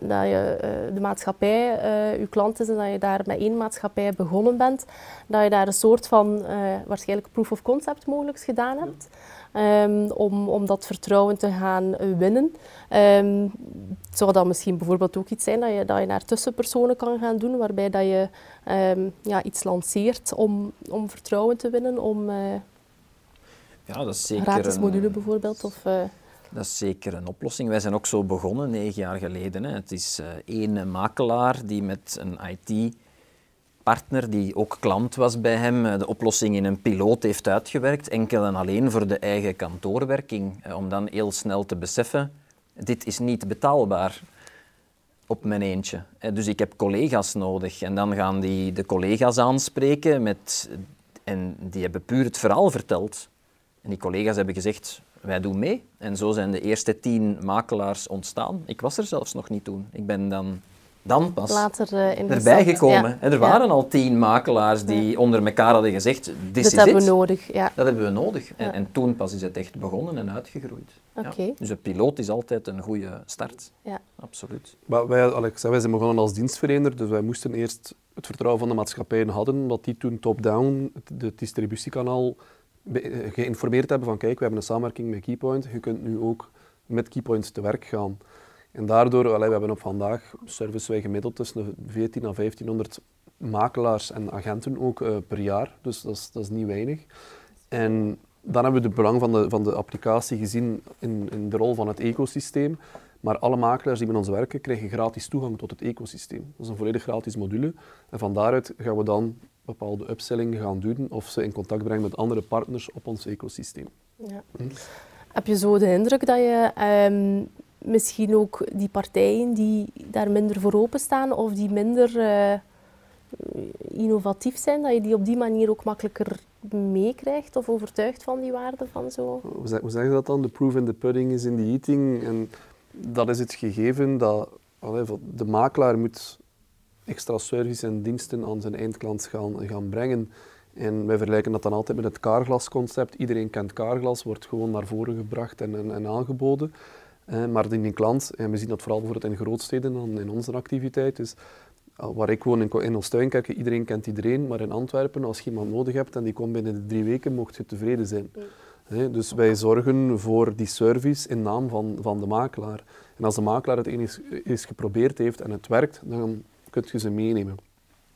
dat je uh, de maatschappij uh, je klant is en dat je daar met één maatschappij begonnen bent, dat je daar een soort van uh, waarschijnlijk proof of concept mogelijk gedaan hebt. Um, om, om dat vertrouwen te gaan winnen. Um, zou dat misschien bijvoorbeeld ook iets zijn dat je, dat je naar tussenpersonen kan gaan doen, waarbij dat je um, ja, iets lanceert om, om vertrouwen te winnen, om ja, dat is zeker gratis module bijvoorbeeld? Of, dat is zeker een oplossing. Wij zijn ook zo begonnen, negen jaar geleden. Hè. Het is uh, één makelaar die met een IT-partner, die ook klant was bij hem, eh, de oplossing in een piloot heeft uitgewerkt, enkel en alleen voor de eigen kantoorwerking. Eh, om dan heel snel te beseffen, dit is niet betaalbaar op mijn eentje. Dus ik heb collega's nodig. En dan gaan die de collega's aanspreken met, en die hebben puur het verhaal verteld. En die collega's hebben gezegd, wij doen mee. En zo zijn de eerste tien makelaars ontstaan. Ik was er zelfs nog niet toen. Ik ben dan, dan pas Later, uh, erbij gekomen. En er waren al tien makelaars die onder elkaar hadden gezegd, dit is hebben we nodig. Ja. Dat hebben we nodig. En, en, toen pas is het echt begonnen en uitgegroeid. Okay. Dus een piloot is altijd een goede start. Ja. Absoluut. Maar wij, Alex, wij zijn begonnen als dienstverlener, dus wij moesten eerst het vertrouwen van de maatschappijen hadden, omdat die toen top-down het distributiekanaal eh, geïnformeerd hebben van kijk, we hebben een samenwerking met Keypoint, je kunt nu ook met Keypoint te werk gaan. En daardoor, allee, we hebben op vandaag, service wij gemiddeld tussen 14 en 1500 makelaars en agenten ook uh, per jaar, dus dat is, dat is niet weinig. En dan hebben we het belang van de, van de applicatie gezien in, in de rol van het ecosysteem. Maar alle makelaars die met ons werken, krijgen gratis toegang tot het ecosysteem. Dat is een volledig gratis module. En van daaruit gaan we dan bepaalde upselling gaan doen of ze in contact brengen met andere partners op ons ecosysteem. Ja. Hm? Heb je zo de indruk dat je um, misschien ook die partijen die daar minder voor openstaan of die minder uh, innovatief zijn, dat je die op die manier ook makkelijker meekrijgt of overtuigt van die waarde van zo? Hoe zeg, je dat dan? The proof in the pudding is in the eating. En dat is het gegeven dat allee, de makelaar moet extra service en diensten aan zijn eindklant gaan, gaan brengen. En wij vergelijken dat dan altijd met het kaarglasconcept. Iedereen kent kaarglas, wordt gewoon naar voren gebracht en, en, en aangeboden. maar in die klant, en we zien dat vooral bijvoorbeeld in grootsteden dan in onze activiteit, is waar ik woon in, in Oostuinkerke, iedereen kent iedereen, maar in Antwerpen, als je iemand nodig hebt en die komt binnen de drie weken, mocht je tevreden zijn. dus wij zorgen voor die service in naam van, van de makelaar. En als de makelaar het eens, eens geprobeerd heeft en het werkt, dan kun je ze meenemen.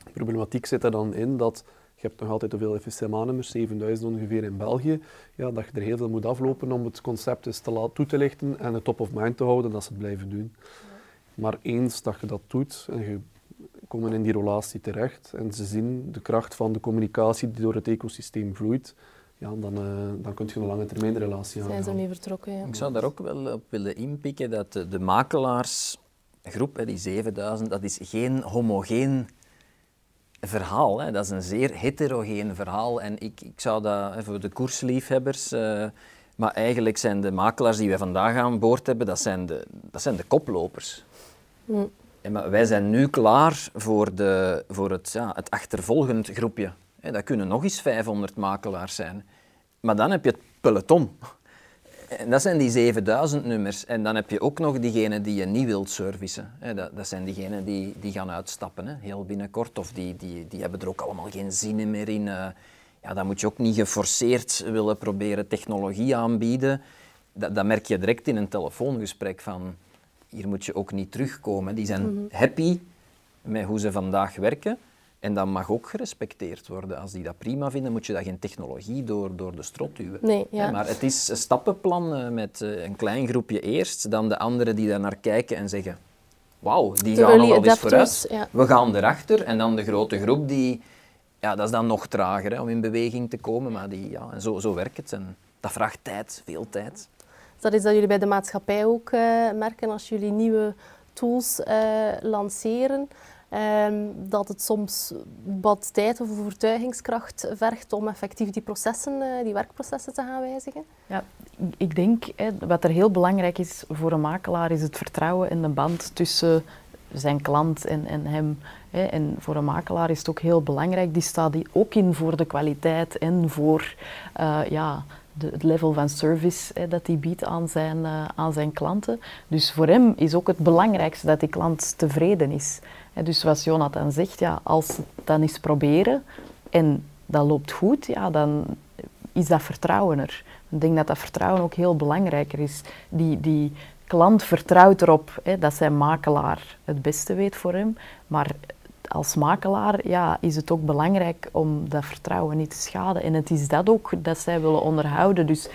De problematiek zit er dan in dat je hebt nog altijd te veel FSMA-nummers, 7000 ongeveer in België, ja, dat je er heel veel moet aflopen om het concept eens te laten toe te lichten en het top of mind te houden, dat ze het blijven doen. Maar eens dat je dat doet en je komen in die relatie terecht en ze zien de kracht van de communicatie die door het ecosysteem vloeit, ja, dan, uh, dan kun je een lange termijn relatie aan. Zijn ze mee vertrokken, ja. Ik zou daar ook wel op willen inpikken dat de, de makelaarsgroep, die 7000, dat is geen homogeen verhaal. Hè. Dat is een zeer heterogeen verhaal. En ik, ik zou dat voor de koersliefhebbers. Uh, maar eigenlijk zijn de makelaars die wij vandaag aan boord hebben, dat zijn de, dat zijn de koplopers. Mm. En maar wij zijn nu klaar voor, de, voor het, ja, het achtervolgend groepje. dat kunnen nog eens 500 makelaars zijn. Maar dan heb je het peloton. En dat zijn die 7000 nummers. En dan heb je ook nog diegenen die je niet wilt servicen. Dat, dat zijn diegenen die, die gaan uitstappen, heel binnenkort. Of die, die, die hebben er ook allemaal geen zin meer in. Eh. Ja, dan moet je ook niet geforceerd willen proberen technologie aanbieden. Dat, dat merk je direct in een telefoongesprek van... Hier moet je ook niet terugkomen. Die zijn mhm. happy met hoe ze vandaag werken. En dat mag ook gerespecteerd worden. Als die dat prima vinden, moet je dat geen technologie door, door de strot duwen. Nee, ja. Maar het is een stappenplan met eh, een klein groepje eerst, dan de anderen die daar naar kijken en zeggen wauw, die gaan nog wel eens vooruit. We gaan erachter. En dan de grote groep, die, ja, dat is dan nog trager hè, om in beweging te komen. Maar die, ja, en zo, zo werkt het. En dat vraagt tijd, veel tijd. Dat is dat jullie bij de maatschappij ook uh, merken als jullie nieuwe tools uh, lanceren. Ehm, dat het soms wat tijd of overtuigingskracht vergt om effectief die processen, uh, die werkprocessen te gaan wijzigen? Ja, ik denk, hè, wat er heel belangrijk is voor een makelaar, is het vertrouwen in de band tussen zijn klant en, en hem. Hè. En voor een makelaar is het ook heel belangrijk, die staat die ook in voor de kwaliteit en voor uh, ja, de, het level van service hè, dat hij biedt aan zijn, uh, aan zijn klanten. Dus voor hem is ook het belangrijkste dat die klant tevreden is dus zoals Jonathan zegt, ja, als ze dan eens proberen en dat loopt goed, ja, dan is dat vertrouwen er. Ik denk dat dat vertrouwen ook heel belangrijker is. Die, die klant vertrouwt erop hè, dat zijn makelaar het beste weet voor hem. Maar als makelaar ja, is het ook belangrijk om dat vertrouwen niet te schaden. En het is dat ook dat zij willen onderhouden. Dus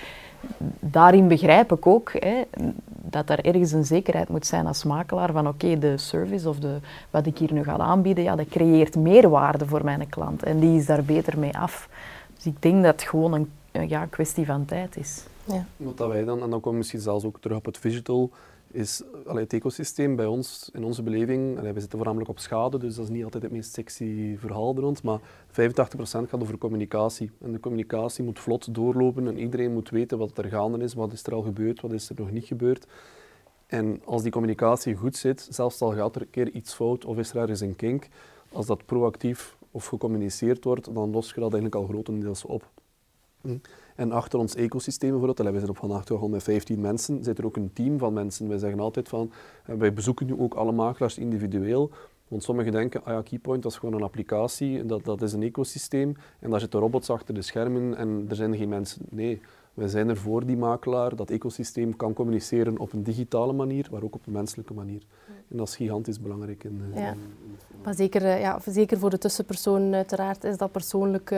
daarin begrijp ik ook hè, dat er ergens een zekerheid moet zijn als makelaar van oké, de service of de, wat ik hier nu ga aanbieden, ja, dat creëert meerwaarde voor mijn klant en die is daar beter mee af. Dus ik denk dat het gewoon een ja, kwestie van tijd is. Ja. Wat dat wij dan, en dan komen we misschien zelfs ook terug op het digital, is het ecosysteem bij ons, in onze beleving, allee, we zitten voornamelijk op schade, dus dat is niet altijd het meest sexy verhaal bij ons, maar 85% gaat over communicatie. En de communicatie moet vlot doorlopen en iedereen moet weten wat er gaande is, wat is er al gebeurd, wat is er nog niet gebeurd. En als die communicatie goed zit, zelfs al gaat er een keer iets fout of is er ergens een kink, als dat proactief of gecommuniceerd wordt, dan los je dat eigenlijk al grotendeels op. Hm. En achter ons ecosysteem bijvoorbeeld, wij zijn op vandaag toch al met 15 mensen, zit er ook een team van mensen. Wij zeggen altijd van, eh, wij bezoeken nu ook alle makelaars individueel, want sommigen denken, ah ja, Keypoint dat is gewoon een applicatie, dat, dat is een ecosysteem en daar zitten robots achter de schermen en er zijn geen mensen. Nee, wij zijn er voor die makelaar, dat ecosysteem kan communiceren op een digitale manier, maar ook op een menselijke manier. En dat is gigantisch belangrijk. In, eh, ja. maar zeker, eh, ja, zeker voor de tussenpersoon uiteraard is dat persoonlijk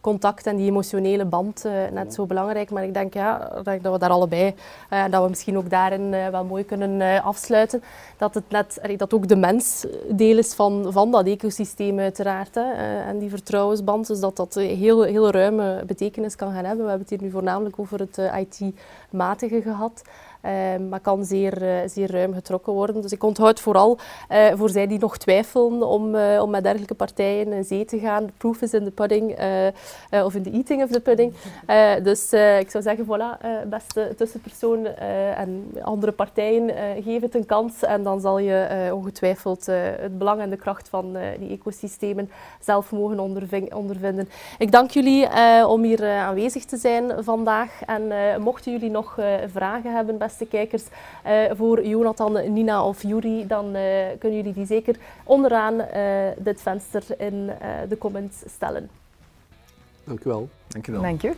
contact en die emotionele band uh, net zo belangrijk. Maar ik denk, ja, dat we daar allebei, uh, dat we misschien ook daarin uh, wel mooi kunnen afsluiten, dat het net, dat ook de mens deel is van, van dat ecosysteem uiteraard. Hè, en die vertrouwensband, dus dat dat heel, heel ruime betekenis kan gaan hebben. We hebben het hier nu voornamelijk over het IT-matige gehad. Ehm, maar kan zeer, uh, zeer ruim getrokken worden. Dus ik onthoud vooral uh, voor zij die nog twijfelen om, uh, om met dergelijke partijen in zee te gaan. proof is in the pudding, of in the eating of the pudding. dus ik zou zeggen, voilà, beste tussenpersoon en andere partijen, geef het een kans. En dan zal je ongetwijfeld het belang en de kracht van die ecosystemen zelf mogen ondervinden. Ik dank jullie om hier aanwezig te zijn vandaag. En mochten jullie nog vragen hebben, beste kijkers, voor Jonathan, Nina of Juri, dan kunnen jullie die zeker onderaan dit venster in de comments stellen. Dank u wel. Dank u wel. Dank u.